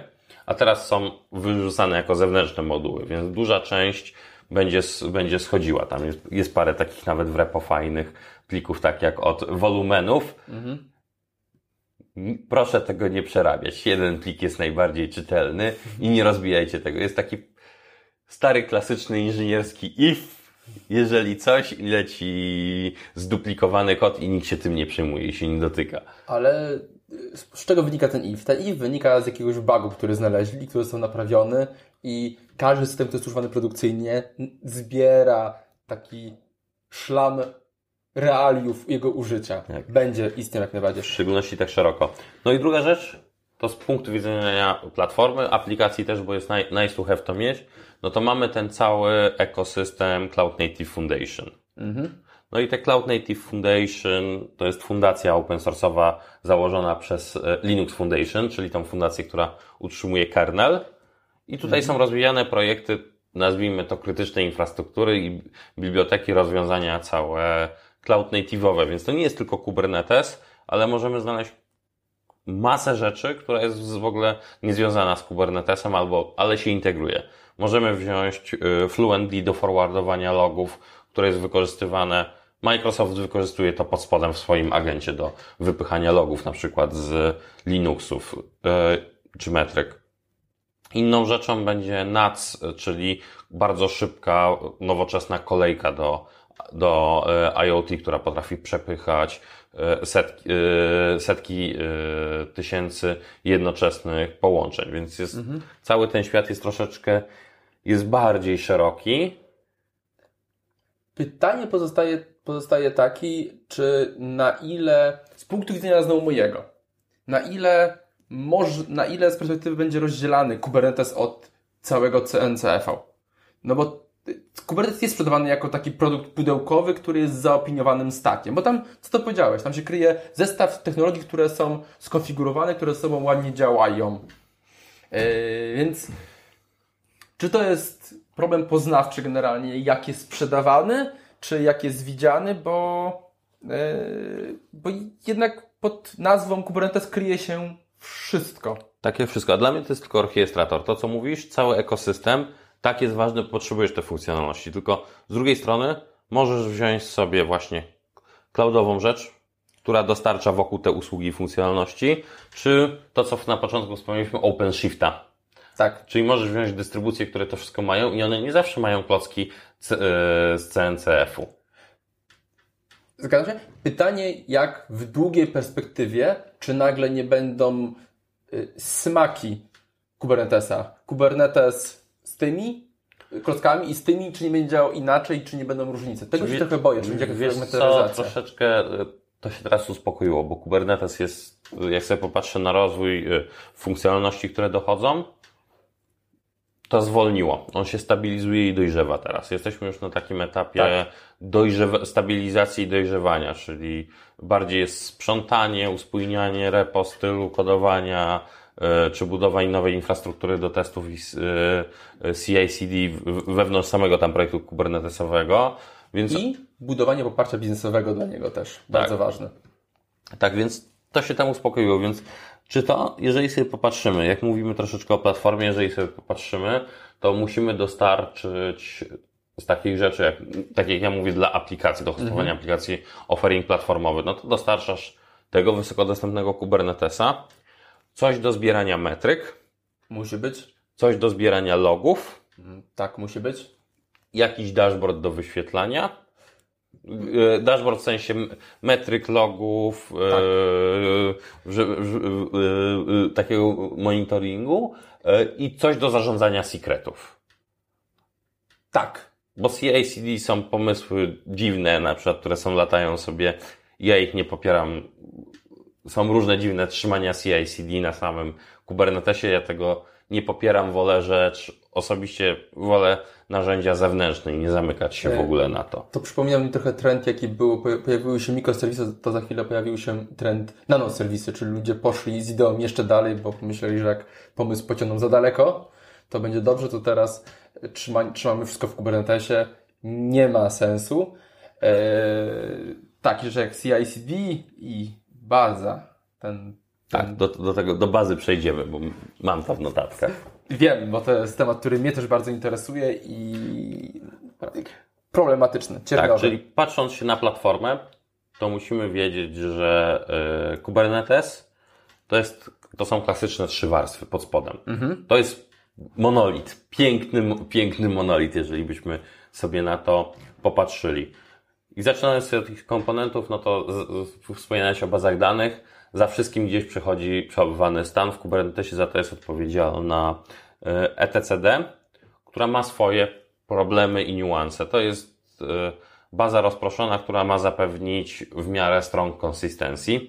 a teraz są wyrzucane jako zewnętrzne moduły, więc duża część będzie, będzie schodziła. Tam jest, jest parę takich nawet w repo fajnych plików, tak jak od wolumenów. Mhm. Proszę tego nie przerabiać. Jeden plik jest najbardziej czytelny i nie rozbijajcie tego. Jest taki stary, klasyczny inżynierski if, jeżeli coś leci zduplikowany kod i nikt się tym nie przejmuje i się nie dotyka. Ale z czego wynika ten if? Ten if wynika z jakiegoś bugu, który znaleźli, który został naprawiony i każdy system, który jest używany produkcyjnie, zbiera taki szlam realiów jego użycia. Tak. Będzie istniał jak najbardziej. W szczególności tak szeroko. No i druga rzecz, to z punktu widzenia platformy, aplikacji też, bo jest nice to have to mieć, no to mamy ten cały ekosystem Cloud Native Foundation. Mhm. No i te Cloud Native Foundation to jest fundacja open source'owa założona przez e, Linux Foundation, czyli tą fundację, która utrzymuje kernel. I tutaj mhm. są rozwijane projekty, nazwijmy to krytycznej infrastruktury i biblioteki rozwiązania całe cloud native'owe, więc to nie jest tylko Kubernetes, ale możemy znaleźć masę rzeczy, która jest w ogóle niezwiązana z Kubernetesem albo, ale się integruje. Możemy wziąć e, Fluentd do forwardowania logów, które jest wykorzystywane Microsoft wykorzystuje to pod spodem w swoim agencie do wypychania logów, na przykład z Linuxów e, czy metryk. Inną rzeczą będzie NAC, czyli bardzo szybka, nowoczesna kolejka do, do e, IoT, która potrafi przepychać e, setki, setki tysięcy jednoczesnych połączeń. Więc jest, mhm. cały ten świat jest troszeczkę, jest bardziej szeroki. Pytanie pozostaje pozostaje taki, czy na ile, z punktu widzenia znowu mojego, na ile, może, na ile z perspektywy będzie rozdzielany Kubernetes od całego CNCF. No bo Kubernetes jest sprzedawany jako taki produkt pudełkowy, który jest zaopiniowanym stakiem, bo tam, co to powiedziałeś, tam się kryje zestaw technologii, które są skonfigurowane, które ze sobą ładnie działają. Yy, więc czy to jest problem poznawczy generalnie, jak jest sprzedawany, czy jak jest widziany, bo, yy, bo jednak pod nazwą Kubernetes kryje się wszystko. Takie wszystko. A dla mnie to jest tylko orchestrator. To, co mówisz, cały ekosystem, tak jest ważny, potrzebujesz te funkcjonalności. Tylko z drugiej strony możesz wziąć sobie właśnie cloudową rzecz, która dostarcza wokół te usługi i funkcjonalności, czy to, co na początku wspomnieliśmy, OpenShifta. Tak. Czyli możesz wziąć dystrybucje, które to wszystko mają i one nie zawsze mają klocki z CNCF-u. Zgadzam się. Pytanie, jak w długiej perspektywie, czy nagle nie będą y, smaki Kubernetesa? Kubernetes tymi klockami i z tymi, czy nie będzie działał inaczej, czy nie będą różnice? Tego się trochę boję, czy będzie jakaś troszeczkę y, to się teraz uspokoiło, bo Kubernetes jest, jak sobie popatrzę na rozwój y, funkcjonalności, które dochodzą, to zwolniło. On się stabilizuje i dojrzewa teraz. Jesteśmy już na takim etapie tak. dojrzewa, stabilizacji i dojrzewania, czyli bardziej jest sprzątanie, uspójnianie repo, stylu kodowania, e, czy budowanie nowej infrastruktury do testów e, CI/CD wewnątrz samego tam projektu kubernetesowego. Więc... I budowanie poparcia biznesowego dla niego też. Tak. Bardzo ważne. Tak, więc to się tam uspokoiło, więc czy to, jeżeli sobie popatrzymy, jak mówimy troszeczkę o platformie, jeżeli sobie popatrzymy, to musimy dostarczyć z takich rzeczy, jak, tak jak ja mówię, dla aplikacji, do hostowania mhm. aplikacji offering platformowy, no to dostarczasz tego wysokodostępnego Kubernetesa, coś do zbierania metryk. Musi być. Coś do zbierania logów. Mhm. Tak, musi być. Jakiś dashboard do wyświetlania. E, Dashboard w sensie metryk, logów, e, że, że, e, e, takiego monitoringu e, i coś do zarządzania secretów. Tak. Bo CI/CD są pomysły dziwne, na przykład, które są latają sobie. Ja ich nie popieram. Są różne dziwne trzymania CI/CD na samym Kubernetesie. Ja tego nie popieram. Wolę rzecz. Osobiście wolę narzędzia zewnętrzne i nie zamykać się w ogóle na to. To przypomina mi trochę trend, jaki był, pojawiły się mikroserwisy, to za chwilę pojawił się trend nanoserwisy, czyli ludzie poszli z ideą jeszcze dalej, bo myśleli, że jak pomysł pociągną za daleko, to będzie dobrze, to teraz trzyma, trzymamy wszystko w Kubernetesie, nie ma sensu. Eee, tak, że jak CI/CD i baza, ten, ten Tak, do, do tego, do bazy przejdziemy, bo mam to w notatkach. Wiem, bo to jest temat, który mnie też bardzo interesuje i problematyczny, cierpiowy. Tak, czyli patrząc się na platformę, to musimy wiedzieć, że y, Kubernetes to, jest, to są klasyczne trzy warstwy pod spodem. To jest monolit, piękny, piękny monolit, jeżeli byśmy sobie na to popatrzyli. I zaczynając od tych komponentów, no to z, wspominałeś o bazach danych. Za wszystkim gdzieś przechodzi przechowywany stan. W Kubernetesie za to jest odpowiedzialna e, etcd, która ma swoje problemy i niuanse. To jest e, baza rozproszona, która ma zapewnić w miarę strong consistency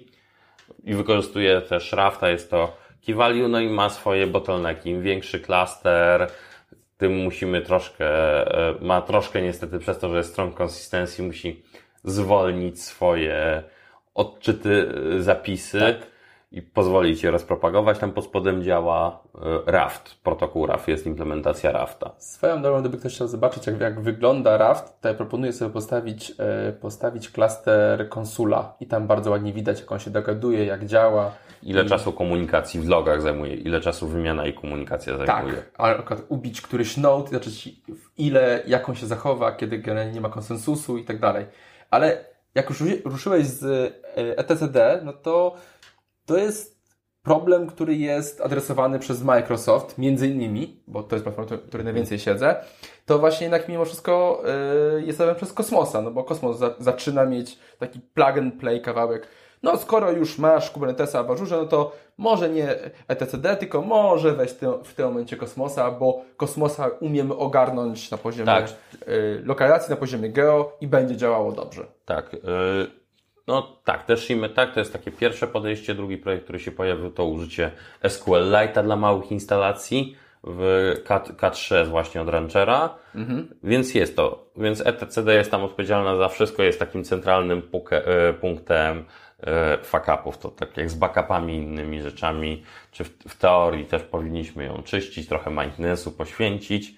i wykorzystuje też Rafta, jest to key value, no i ma swoje bottlenecki. Im większy klaster, tym musimy troszkę, e, ma troszkę niestety przez to, że jest strong consistency, musi zwolnić swoje odczyty, e, zapisy Tak. I pozwolić je rozpropagować. Tam pod spodem działa e, Raft, protokół Raft, jest implementacja Rafta. Swoją drogą, gdyby ktoś chciał zobaczyć, jak, jak wygląda Raft, to ja proponuję sobie postawić, e, postawić klaster konsula i tam bardzo ładnie widać, jak on się dogaduje, jak działa. Ile czasu komunikacji w logach zajmuje, ile czasu wymiana i komunikacja zajmuje. Tak, a na przykład ubić któryś node, znaczy w ile, jak on się zachowa, kiedy generalnie nie ma konsensusu i tak dalej. Ale jak już ruszy- ruszyłeś z e, etcd, no to to jest problem, który jest adresowany przez Microsoft, między innymi, bo to jest platforma, w której najwięcej siedzę, to właśnie jednak mimo wszystko e, jest robione przez Kosmosa, no bo Kosmos za, zaczyna mieć taki plug and play kawałek. No skoro już masz Kubernetesa w Azure, no to może nie etcd, tylko może weź ty, w tym momencie Kosmosa, bo Kosmosa umiemy ogarnąć na poziomie Tak. e, lokalizacji, na poziomie geo i będzie działało dobrze. Tak. y, No tak, też Shimy, tak, to jest takie pierwsze podejście. Drugi projekt, który się pojawił, to użycie SQLite'a dla małych instalacji w K, K3 jest właśnie od Ranchera. Więc jest to. Więc etcd jest tam odpowiedzialna za wszystko, jest takim centralnym y, punktem y, fuck-upów. To tak jak z backupami innymi rzeczami, czy w, w teorii też powinniśmy ją czyścić, trochę maintenance'u poświęcić.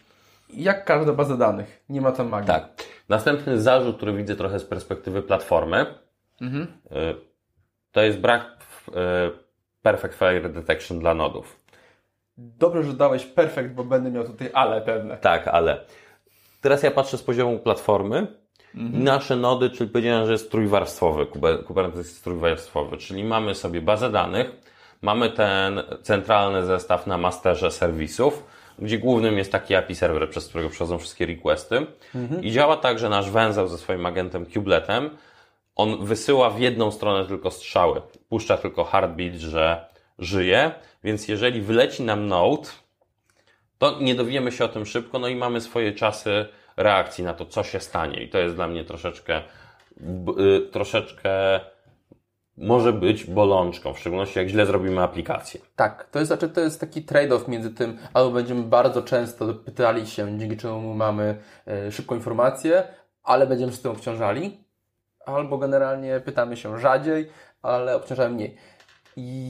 Jak każda baza danych, nie ma tam magii. Tak. Następny zarzut, który widzę trochę z perspektywy platformy, y, to jest brak y, Perfect Fire Detection dla nodów. Dobrze, że dałeś perfekt, bo będę miał tutaj ale pewne. Tak, ale teraz ja patrzę z poziomu platformy i nasze nody, czyli powiedziałem, że jest trójwarstwowy, Kuber- Kubernetes jest trójwarstwowy, czyli mamy sobie bazę danych, mamy ten centralny zestaw na masterze serwisów, gdzie głównym jest taki API serwer, przez którego przechodzą wszystkie requesty. I działa tak, że nasz węzeł ze swoim agentem kubeletem, on wysyła w jedną stronę tylko strzały, puszcza tylko heartbeat, że żyje, więc jeżeli wyleci nam node, to nie dowiemy się o tym szybko, no i mamy swoje czasy reakcji na to, co się stanie. I to jest dla mnie troszeczkę, y, troszeczkę może być bolączką, w szczególności jak źle zrobimy aplikację. Tak, to jest, znaczy, to jest taki trade-off między tym, albo będziemy bardzo często pytali się, dzięki czemu mamy e, szybką informację, ale będziemy z tym obciążali, albo generalnie pytamy się rzadziej, ale obciążamy mniej.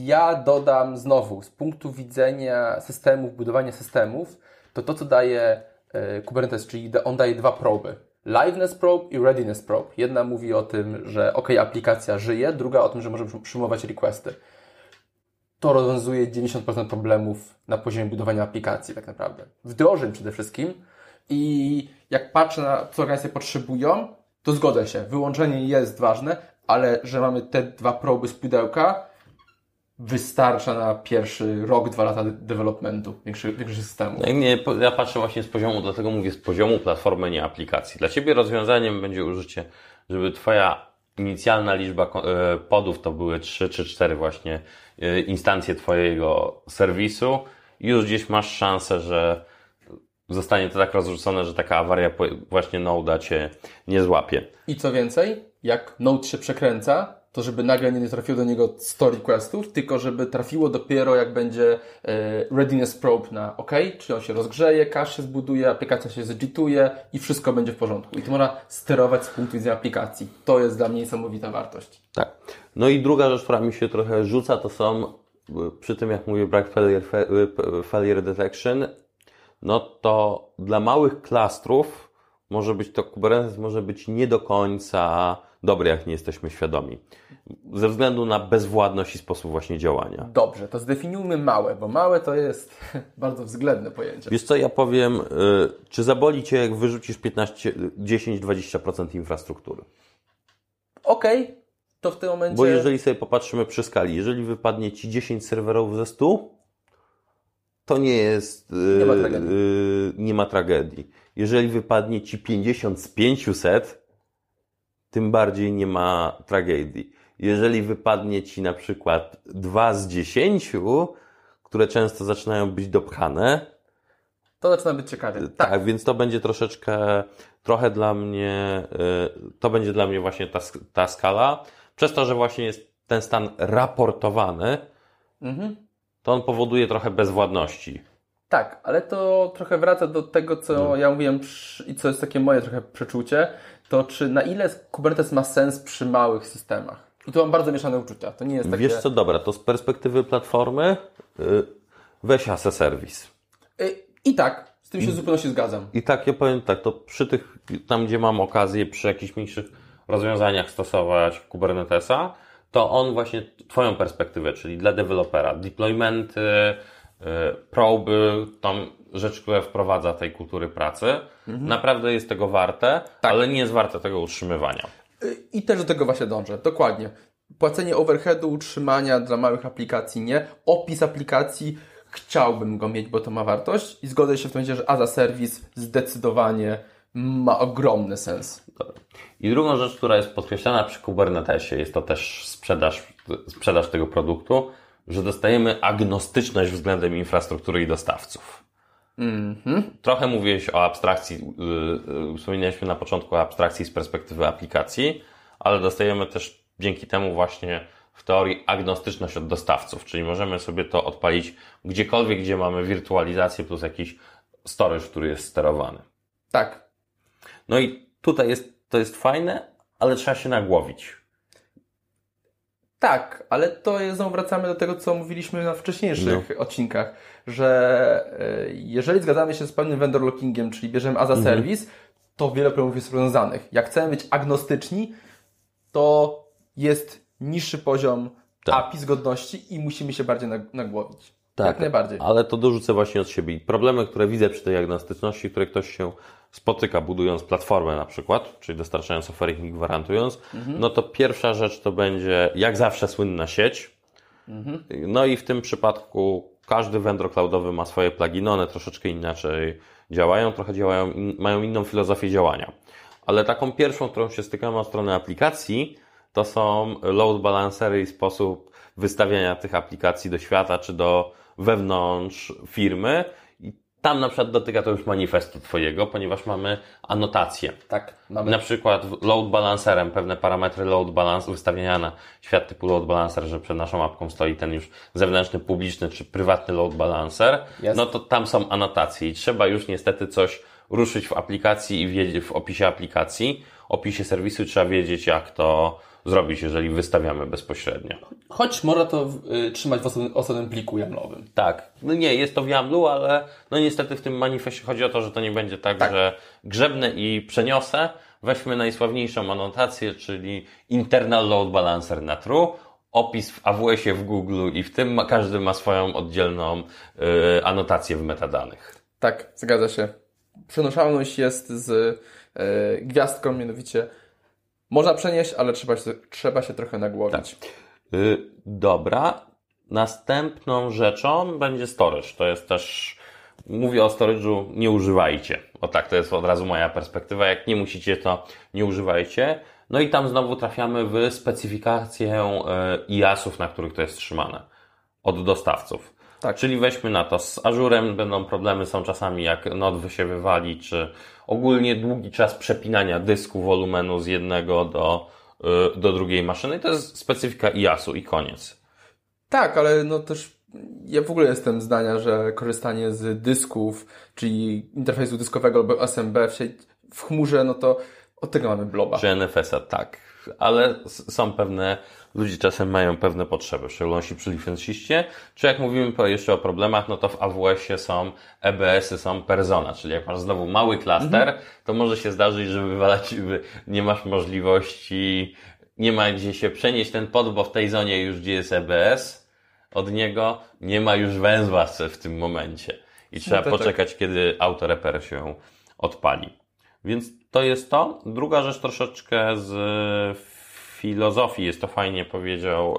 Ja dodam znowu, z punktu widzenia systemów, budowania systemów, to to, co daje e, Kubernetes, czyli on daje dwa proby. Liveness probe i readiness probe. Jedna mówi o tym, że ok, aplikacja żyje, druga o tym, że możemy przyjmować requesty to rozwiązuje 90% problemów na poziomie budowania aplikacji, tak naprawdę. Wdrożeń przede wszystkim. I jak patrzę na co organizacje potrzebują, to zgodzę się. Wyłączenie jest ważne, ale że mamy te dwa proby z pudełka, wystarcza na pierwszy rok, dwa lata de- developmentu większych, większych systemów. No nie, ja patrzę właśnie z poziomu, dlatego mówię z poziomu platformy, nie aplikacji. Dla Ciebie rozwiązaniem będzie użycie żeby Twoja inicjalna liczba e, podów to były 3 czy 4 właśnie e, instancje Twojego serwisu, już gdzieś masz szansę, że zostanie to tak rozrzucone, że taka awaria właśnie Node'a Cię nie złapie. I co więcej, jak Node się przekręca, to żeby nagle nie trafiło do niego 100 requestów, tylko żeby trafiło dopiero jak będzie e, readiness probe na OK, czyli on się rozgrzeje, cache się zbuduje, aplikacja się zedituje i wszystko będzie w porządku. I to można sterować z punktu widzenia aplikacji. To jest dla mnie niesamowita wartość. Tak. No i druga rzecz, która mi się trochę rzuca, to są przy tym jak mówię break failure, failure detection, no to dla małych klastrów może być to Kubernetes może być nie do końca dobry, jak nie jesteśmy świadomi. Ze względu na bezwładność i sposób właśnie działania. Dobrze, to zdefiniujmy małe, bo małe to jest bardzo względne pojęcie. Wiesz co, ja powiem, y, czy zaboli Cię, jak wyrzucisz 15, 10-20% infrastruktury? Okej, okay, to w tym momencie... Bo jeżeli sobie popatrzymy przy skali, jeżeli wypadnie Ci 10 serwerów ze 100, to nie jest... Nie ma tragedii. Yy, nie ma tragedii. Jeżeli wypadnie Ci 50 z 500, tym bardziej nie ma tragedii. Jeżeli wypadnie Ci na przykład 2 z 10, które często zaczynają być dopchane, to zaczyna być ciekawie. Tak. tak, więc to będzie troszeczkę, trochę dla mnie, to będzie dla mnie właśnie ta, ta skala. Przez to, że właśnie jest ten stan raportowany, mhm. To on powoduje trochę bezwładności. Tak, ale to trochę wraca do tego, co no. ja mówiłem i co jest takie moje trochę przeczucie, to czy na ile Kubernetes ma sens przy małych systemach. I tu mam bardzo mieszane uczucia. To nie jest takie... Wiesz co, dobra, to z perspektywy platformy yy, weź as a service. Yy, I tak, z tym się zupełnie się zgadzam. I tak, ja powiem tak, to przy tych, tam gdzie mam okazję, przy jakichś mniejszych rozwiązaniach stosować Kubernetesa, to on właśnie Twoją perspektywę, czyli dla dewelopera, deploymenty, y, proby, tam rzecz, która wprowadza tej kultury pracy, mhm. naprawdę jest tego warte, tak. ale nie jest warte tego utrzymywania. I też do tego właśnie dążę, dokładnie. Płacenie overheadu, utrzymania dla małych aplikacji nie. Opis aplikacji chciałbym go mieć, bo to ma wartość i zgodzę się w tym momencie, że a service zdecydowanie ma ogromny sens. I drugą rzecz, która jest podkreślana przy Kubernetesie, jest to też sprzedaż, sprzedaż tego produktu, że dostajemy agnostyczność względem infrastruktury i dostawców. Mm-hmm. Trochę mówiłeś o abstrakcji, yy, wspominaliśmy na początku o abstrakcji z perspektywy aplikacji, ale dostajemy też dzięki temu właśnie w teorii agnostyczność od dostawców, czyli możemy sobie to odpalić gdziekolwiek, gdzie mamy wirtualizację plus jakiś storage, który jest sterowany. Tak. No i tutaj jest, to jest fajne, ale trzeba się nagłowić. Tak, ale to jest, znowu wracamy do tego, co mówiliśmy na wcześniejszych no. odcinkach, że e, jeżeli zgadzamy się z pewnym vendor lockingiem, czyli bierzemy as a mhm. service, to wiele problemów jest rozwiązanych. Jak chcemy być agnostyczni, to jest niższy poziom tak. API zgodności i musimy się bardziej nagłowić. Tak, Jak najbardziej. Ale to dorzucę właśnie od siebie. Problemy, które widzę przy tej agnostyczności, które ktoś się spotyka budując platformę na przykład, czyli dostarczając oferty i gwarantując, mhm. no to pierwsza rzecz to będzie jak zawsze słynna sieć. Mhm. No i w tym przypadku każdy vendor cloudowy ma swoje pluginy, one troszeczkę inaczej działają, trochę działają, in, mają inną filozofię działania. Ale taką pierwszą, którą się stykamy od strony aplikacji, to są load balancery i sposób wystawiania tych aplikacji do świata czy do wewnątrz firmy. Tam na przykład dotyka to już manifestu Twojego, ponieważ mamy anotacje. Tak, mamy. Na przykład load balancerem, pewne parametry load balance, wystawiania na świat typu load balancer, że przed naszą apką stoi ten już zewnętrzny, publiczny czy prywatny load balancer. Jest. No to tam są anotacje i trzeba już niestety coś ruszyć w aplikacji i wiedzieć w opisie aplikacji, opisie serwisu trzeba wiedzieć jak to zrobić, jeżeli wystawiamy bezpośrednio. Choć można to y, trzymać w osobnym, osobnym pliku YAMLowym. Tak. No nie, jest to w YAMLu, ale no niestety w tym manifestie chodzi o to, że to nie będzie tak, tak. że grzebnę i przeniosę. Weźmy najsławniejszą anotację, czyli internal load balancer na true, opis w AWS-ie w Google i w tym ma, każdy ma swoją oddzielną y, anotację w metadanych. Tak, zgadza się. Przenoszalność jest z y, gwiazdką, mianowicie można przenieść, ale trzeba się, trzeba się trochę nagłowić. Tak. Yy, dobra. Następną rzeczą będzie storage. To jest też, mówię o storage'u, nie używajcie. O tak, to jest od razu moja perspektywa. Jak nie musicie, to nie używajcie. No i tam znowu trafiamy w specyfikację e, IAS-ów, na których to jest trzymane od dostawców. Tak. Czyli weźmy na to, z Azurem będą problemy, są czasami jak node się wywali, czy ogólnie długi czas przepinania dysku wolumenu z jednego do, y, do drugiej maszyny. To jest specyfika IAS-u i koniec. Tak, ale no też ja w ogóle jestem zdania, że korzystanie z dysków, czyli interfejsu dyskowego albo SMB w, sieci, w chmurze, no to od tego mamy bloba. Czy NFS-a, tak. Ale są pewne, ludzie czasem mają pewne potrzeby, w szczególności przy licensiście. Czy jak mówimy jeszcze o problemach, no to w AWS-ie są EBS-y, są persona, czyli jak masz znowu mały klaster, mhm. to może się zdarzyć, że wywalać, nie masz możliwości, nie ma gdzie się przenieść ten pod, bo w tej zonie już gdzie jest EBS, od niego nie ma już węzła w tym momencie. I trzeba no poczekać, tak. kiedy autoreper się odpali. Więc to jest to. Druga rzecz troszeczkę z filozofii, jest to fajnie powiedział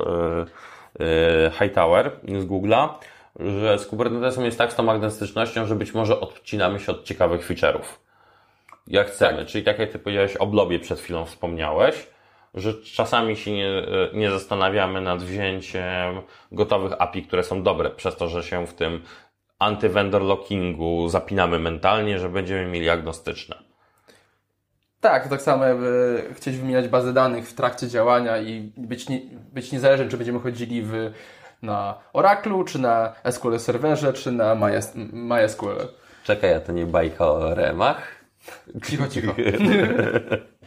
yy, yy, Hightower z Google'a, że z Kubernetesem jest tak z tą magnetycznością, że być może odcinamy się od ciekawych feature'ów. Jak chcemy. Tak. Czyli tak jak Ty powiedziałeś o blobie przed chwilą wspomniałeś, że czasami się nie, nie zastanawiamy nad wzięciem gotowych API, które są dobre, przez to, że się w tym anty-vendor lockingu zapinamy mentalnie, że będziemy mieli agnostyczne. Tak, tak samo jakby chcieć wymieniać bazę danych w trakcie działania i być, nie, być niezależny, czy będziemy chodzili w, na Oracle, czy na SQL serwerze, czy na MySQL. Czekaj, a to nie bajka o remach? Cicho, cicho.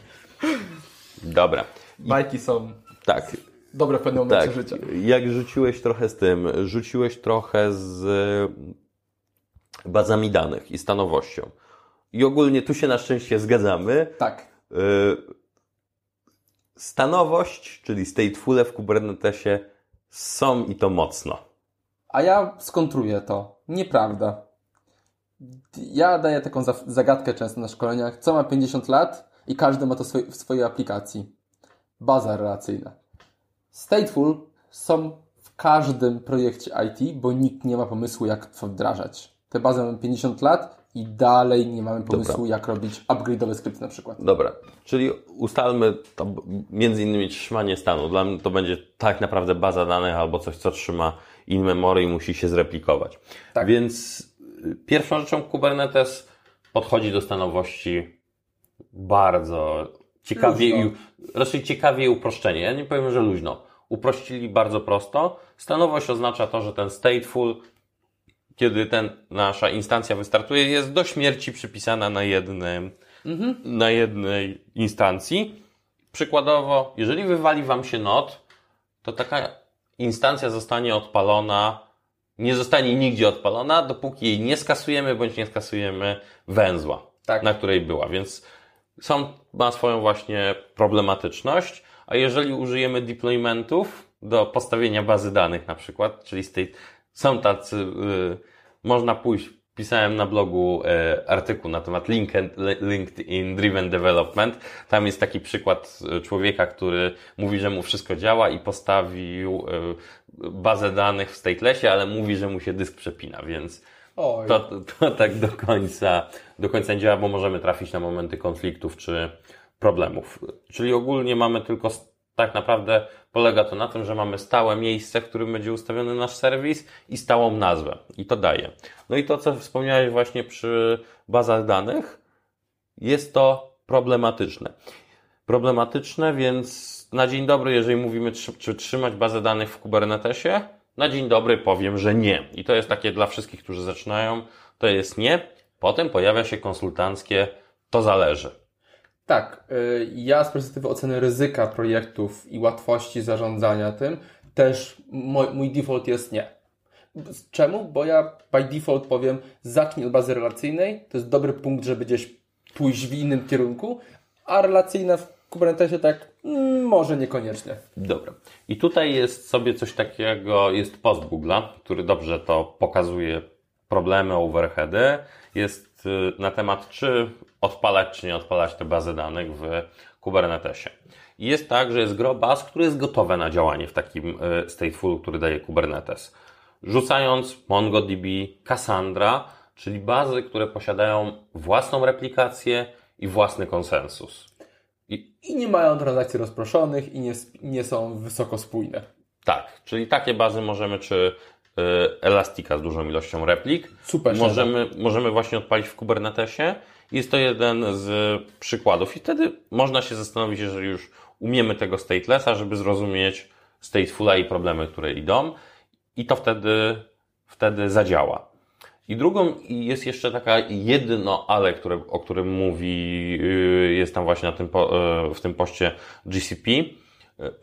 Dobra. Bajki są tak. dobre w pewnym momencie tak. życia. Jak rzuciłeś trochę z tym, rzuciłeś trochę z bazami danych i stanowością. I ogólnie tu się na szczęście zgadzamy. Tak. Y, stanowość, czyli stateful w Kubernetesie są i to mocno. A ja skontruję to. Nieprawda. Ja daję taką zagadkę często na szkoleniach. Co ma 50 lat i każdy ma to w swojej aplikacji. Baza relacyjna. Stateful są w każdym projekcie IT, bo nikt nie ma pomysłu, jak to wdrażać. Te bazy mają 50 lat i dalej nie mamy pomysłu, Dobra. jak robić upgrade'owe skrypty na przykład. Dobra, czyli ustalmy to między innymi trzymanie stanu. Dla mnie to będzie tak naprawdę baza danych albo coś, co trzyma in memory i musi się zreplikować. Tak. Więc y, pierwszą rzeczą Kubernetes podchodzi do stanowości bardzo ciekawie i, raczej ciekawie i uproszczenie. Ja nie powiem, że luźno. Uprościli bardzo prosto. Stanowość oznacza to, że ten stateful kiedy ten, nasza instancja wystartuje, jest do śmierci przypisana na jednym, mhm. na jednej instancji. Przykładowo, jeżeli wywali Wam się not, to taka instancja zostanie odpalona, nie zostanie nigdzie odpalona, dopóki jej nie skasujemy, bądź nie skasujemy węzła, tak. na której była. Więc są, ma swoją właśnie problematyczność, a jeżeli użyjemy deploymentów do postawienia bazy danych na przykład, czyli state, są tacy, y, można pójść, pisałem na blogu y, artykuł na temat LinkedIn Driven Development. Tam jest taki przykład y, człowieka, który mówi, że mu wszystko działa i postawił bazę danych w statelessie, ale mówi, że mu się dysk przepina, więc to, to, to tak do końca, do końca nie działa, bo możemy trafić na momenty konfliktów czy problemów. Czyli ogólnie mamy tylko tak naprawdę polega to na tym, że mamy stałe miejsce, w którym będzie ustawiony nasz serwis i stałą nazwę. I to daje. No i to, co wspomniałeś właśnie przy bazach danych, jest to problematyczne. Problematyczne, więc na dzień dobry, jeżeli mówimy, czy trzymać bazę danych w Kubernetesie, na dzień dobry powiem, że nie. I to jest takie dla wszystkich, którzy zaczynają, to jest nie. Potem pojawia się konsultanckie, to zależy. Tak, y, ja z perspektywy oceny ryzyka projektów i łatwości zarządzania tym, też mój, mój default jest nie. Czemu? Bo ja by default powiem, zacznij od bazy relacyjnej, to jest dobry punkt, żeby gdzieś pójść w innym kierunku, a relacyjna w Kubernetesie tak mm, może niekoniecznie. Dobra. I tutaj jest sobie coś takiego, jest post Google'a, który dobrze to pokazuje problemy, overheady. Jest y, na temat, czy odpalać czy nie odpalać te bazy danych w Kubernetesie. I jest tak, że jest gro baz, które jest gotowe na działanie w takim e, stateful, który daje Kubernetes. Rzucając MongoDB, Cassandra, czyli bazy, które posiadają własną replikację i własny konsensus. I, I nie mają transakcji rozproszonych i nie, nie są wysoko spójne. tak, czyli takie bazy możemy, czy y, Elastica z dużą ilością replik, Super. możemy, możemy właśnie odpalić w Kubernetesie. Jest to jeden z przykładów i wtedy można się zastanowić, jeżeli już umiemy tego statelessa, żeby zrozumieć statefula i problemy, które idą i to wtedy, wtedy zadziała. I drugą jest jeszcze taka jedno ale, które, o którym mówi, yy, jest tam właśnie na tym, yy, w tym poście GCP,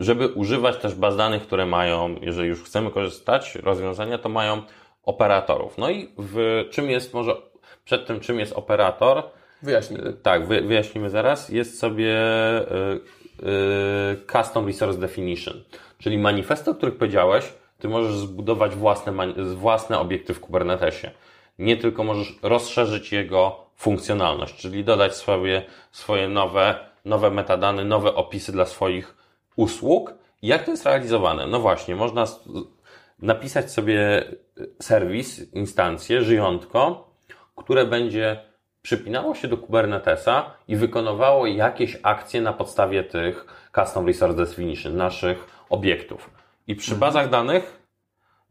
żeby używać też baz danych, które mają, jeżeli już chcemy korzystać rozwiązania, to mają operatorów. No i w czym jest może, przed tym czym jest operator, Wyjaśnij. tak, wy, wyjaśnimy zaraz. Jest sobie y, y, Custom Resource Definition, czyli manifesty, o których powiedziałeś, ty możesz zbudować własne, własne obiekty w Kubernetesie. Nie tylko możesz rozszerzyć jego funkcjonalność, czyli dodać sobie swoje nowe, nowe metadane, nowe opisy dla swoich usług. Jak to jest realizowane? No właśnie, można napisać sobie serwis, instancję, żyjątko, które będzie przypinało się do Kubernetesa i wykonywało jakieś akcje na podstawie tych Custom Resource Definition, naszych obiektów. I przy bazach danych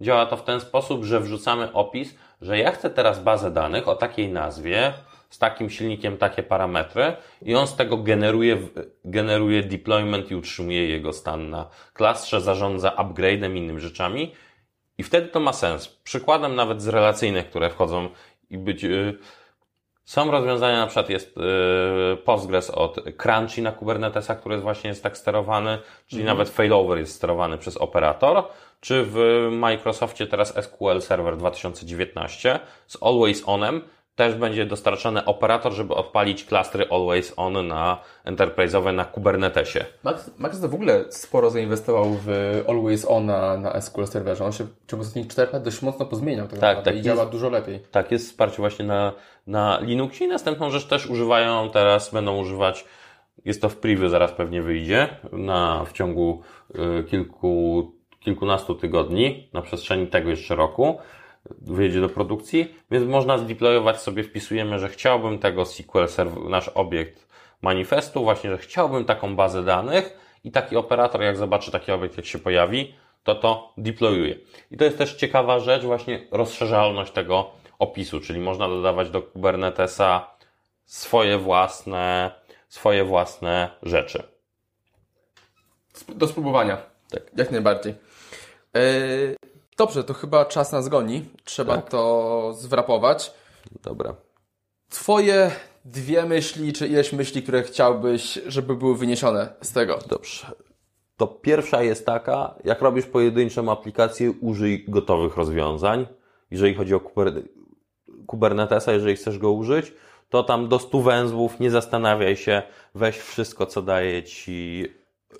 działa to w ten sposób, że wrzucamy opis, że ja chcę teraz bazę danych o takiej nazwie, z takim silnikiem, takie parametry i on z tego generuje, generuje deployment i utrzymuje jego stan na klastrze, zarządza upgrade'em innymi rzeczami. I wtedy to ma sens. Przykładem nawet z relacyjnych, które wchodzą i być, yy, są rozwiązania, na przykład jest yy, Postgres od Crunchy na Kubernetesa, który właśnie jest tak sterowany, czyli nawet failover jest sterowany przez operator, czy w Microsoftie teraz SQL Server 2019 z Always Onem też będzie dostarczany operator, żeby odpalić klastry Always On na enterprise'owe na Kubernetesie. Max, Max to w ogóle sporo zainwestował w Always On na, na SQL Serverze. On się w ciągu ostatnich 4 lat dość mocno pozmieniał tak, naprawdę tak, i działa jest- dużo lepiej. Tak, jest wsparcie właśnie na, na Linuxie i następną rzecz też używają teraz, będą używać, jest to w preview, zaraz pewnie wyjdzie, na, w ciągu y, kilku, kilkunastu tygodni, na przestrzeni tego jeszcze roku, wyjedzie do produkcji, więc można zdeployować sobie, wpisujemy, że chciałbym tego SQL Server, nasz obiekt manifestu, właśnie, że chciałbym taką bazę danych i taki operator, jak zobaczy taki obiekt, jak się pojawi, to to deployuje. I to jest też ciekawa rzecz, właśnie rozszerzalność tego opisu, czyli można dodawać do Kubernetesa swoje własne, swoje własne rzeczy. Do spróbowania. Tak. Jak najbardziej. Yy, dobrze, to chyba czas nas goni. Trzba Tak. to zwrapować. Dobra. Twoje dwie myśli, czy ileś myśli, które chciałbyś, żeby były wyniesione z tego? Dobrze. To pierwsza jest taka, jak robisz pojedynczą aplikację, użyj gotowych rozwiązań. Jeżeli chodzi o Kuber- Kubernetesa, jeżeli chcesz go użyć, to tam do 100 węzłów, nie zastanawiaj się, weź wszystko, co daje Ci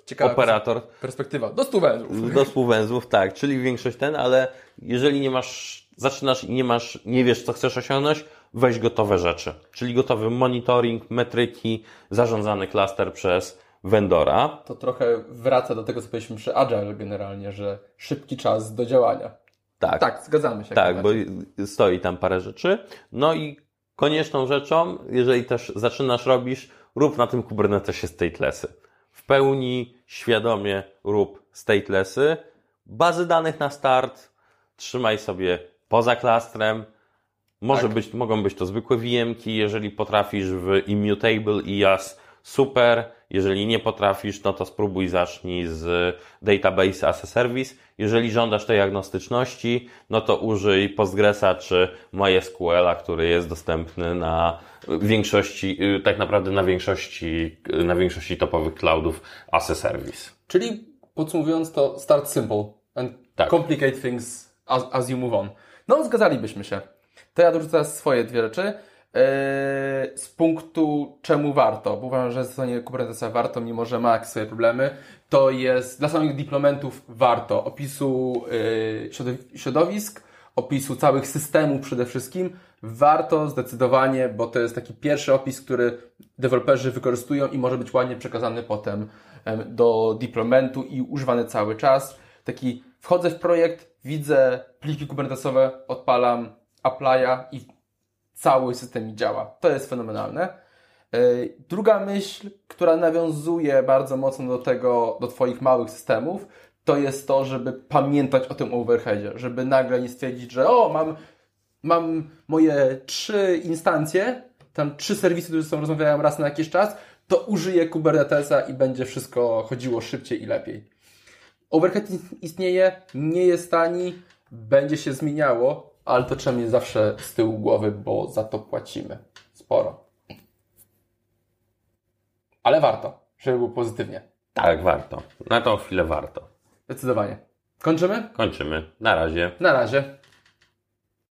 Ciekawa operator. perspektywa. Do 100 węzłów. Do 100 węzłów, tak, czyli większość ten, ale jeżeli nie masz, zaczynasz i nie masz, nie wiesz, co chcesz osiągnąć, weź gotowe rzeczy. Czyli gotowy monitoring, metryki, zarządzany klaster przez vendora. To trochę wraca do tego, co powiedzieliśmy przy Agile generalnie, że szybki czas do działania. Tak, Tak, zgadzamy się. tak, bo stoi tam parę rzeczy. No i konieczną rzeczą, jeżeli też zaczynasz robisz, rób na tym Kubernetesie statelessy. W pełni świadomie rób statelessy. Bazy danych na start trzymaj sobie poza klastrem. Może Tak. być, mogą być to zwykłe VM-ki, jeżeli potrafisz w Immutable IaaS, super. Jeżeli nie potrafisz, no to spróbuj zacznij z Database as a Service. Jeżeli żądasz tej agnostyczności, no to użyj Postgresa czy MySQL-a, który jest dostępny na większości, y, tak naprawdę na większości, y, na większości topowych cloudów as a Service. Czyli podsumowując to start simple and Tak. complicate things as, as you move on. No, zgadzalibyśmy się. To ja dorzucę teraz swoje dwie rzeczy. Yy, z punktu czemu warto, bo uważam, że zastosowanie Kubernetesa warto, mimo że ma jakieś swoje problemy, to jest dla samych diplomentów warto opisu yy, środow- środowisk, opisu całych systemów przede wszystkim. Warto zdecydowanie, bo to jest taki pierwszy opis, który deweloperzy wykorzystują i może być ładnie przekazany potem em, do deploymentu i używany cały czas. Taki wchodzę w projekt, widzę pliki kubernetesowe, odpalam, applya i cały system działa. To jest fenomenalne. Yy, druga myśl, która nawiązuje bardzo mocno do tego, do Twoich małych systemów, to jest to, żeby pamiętać o tym overheadzie, żeby nagle nie stwierdzić, że o, mam, mam moje trzy instancje, tam trzy serwisy, które sobą rozmawiają raz na jakiś czas, to użyję Kubernetesa i będzie wszystko chodziło szybciej i lepiej. Overhead istnieje, nie jest tani, będzie się zmieniało, ale to trzeba mieć zawsze z tyłu głowy, bo za to płacimy sporo. Ale warto, żeby było pozytywnie. Tak, warto. Na tą chwilę warto. Zdecydowanie. Kończymy? Kończymy. Na razie. Na razie.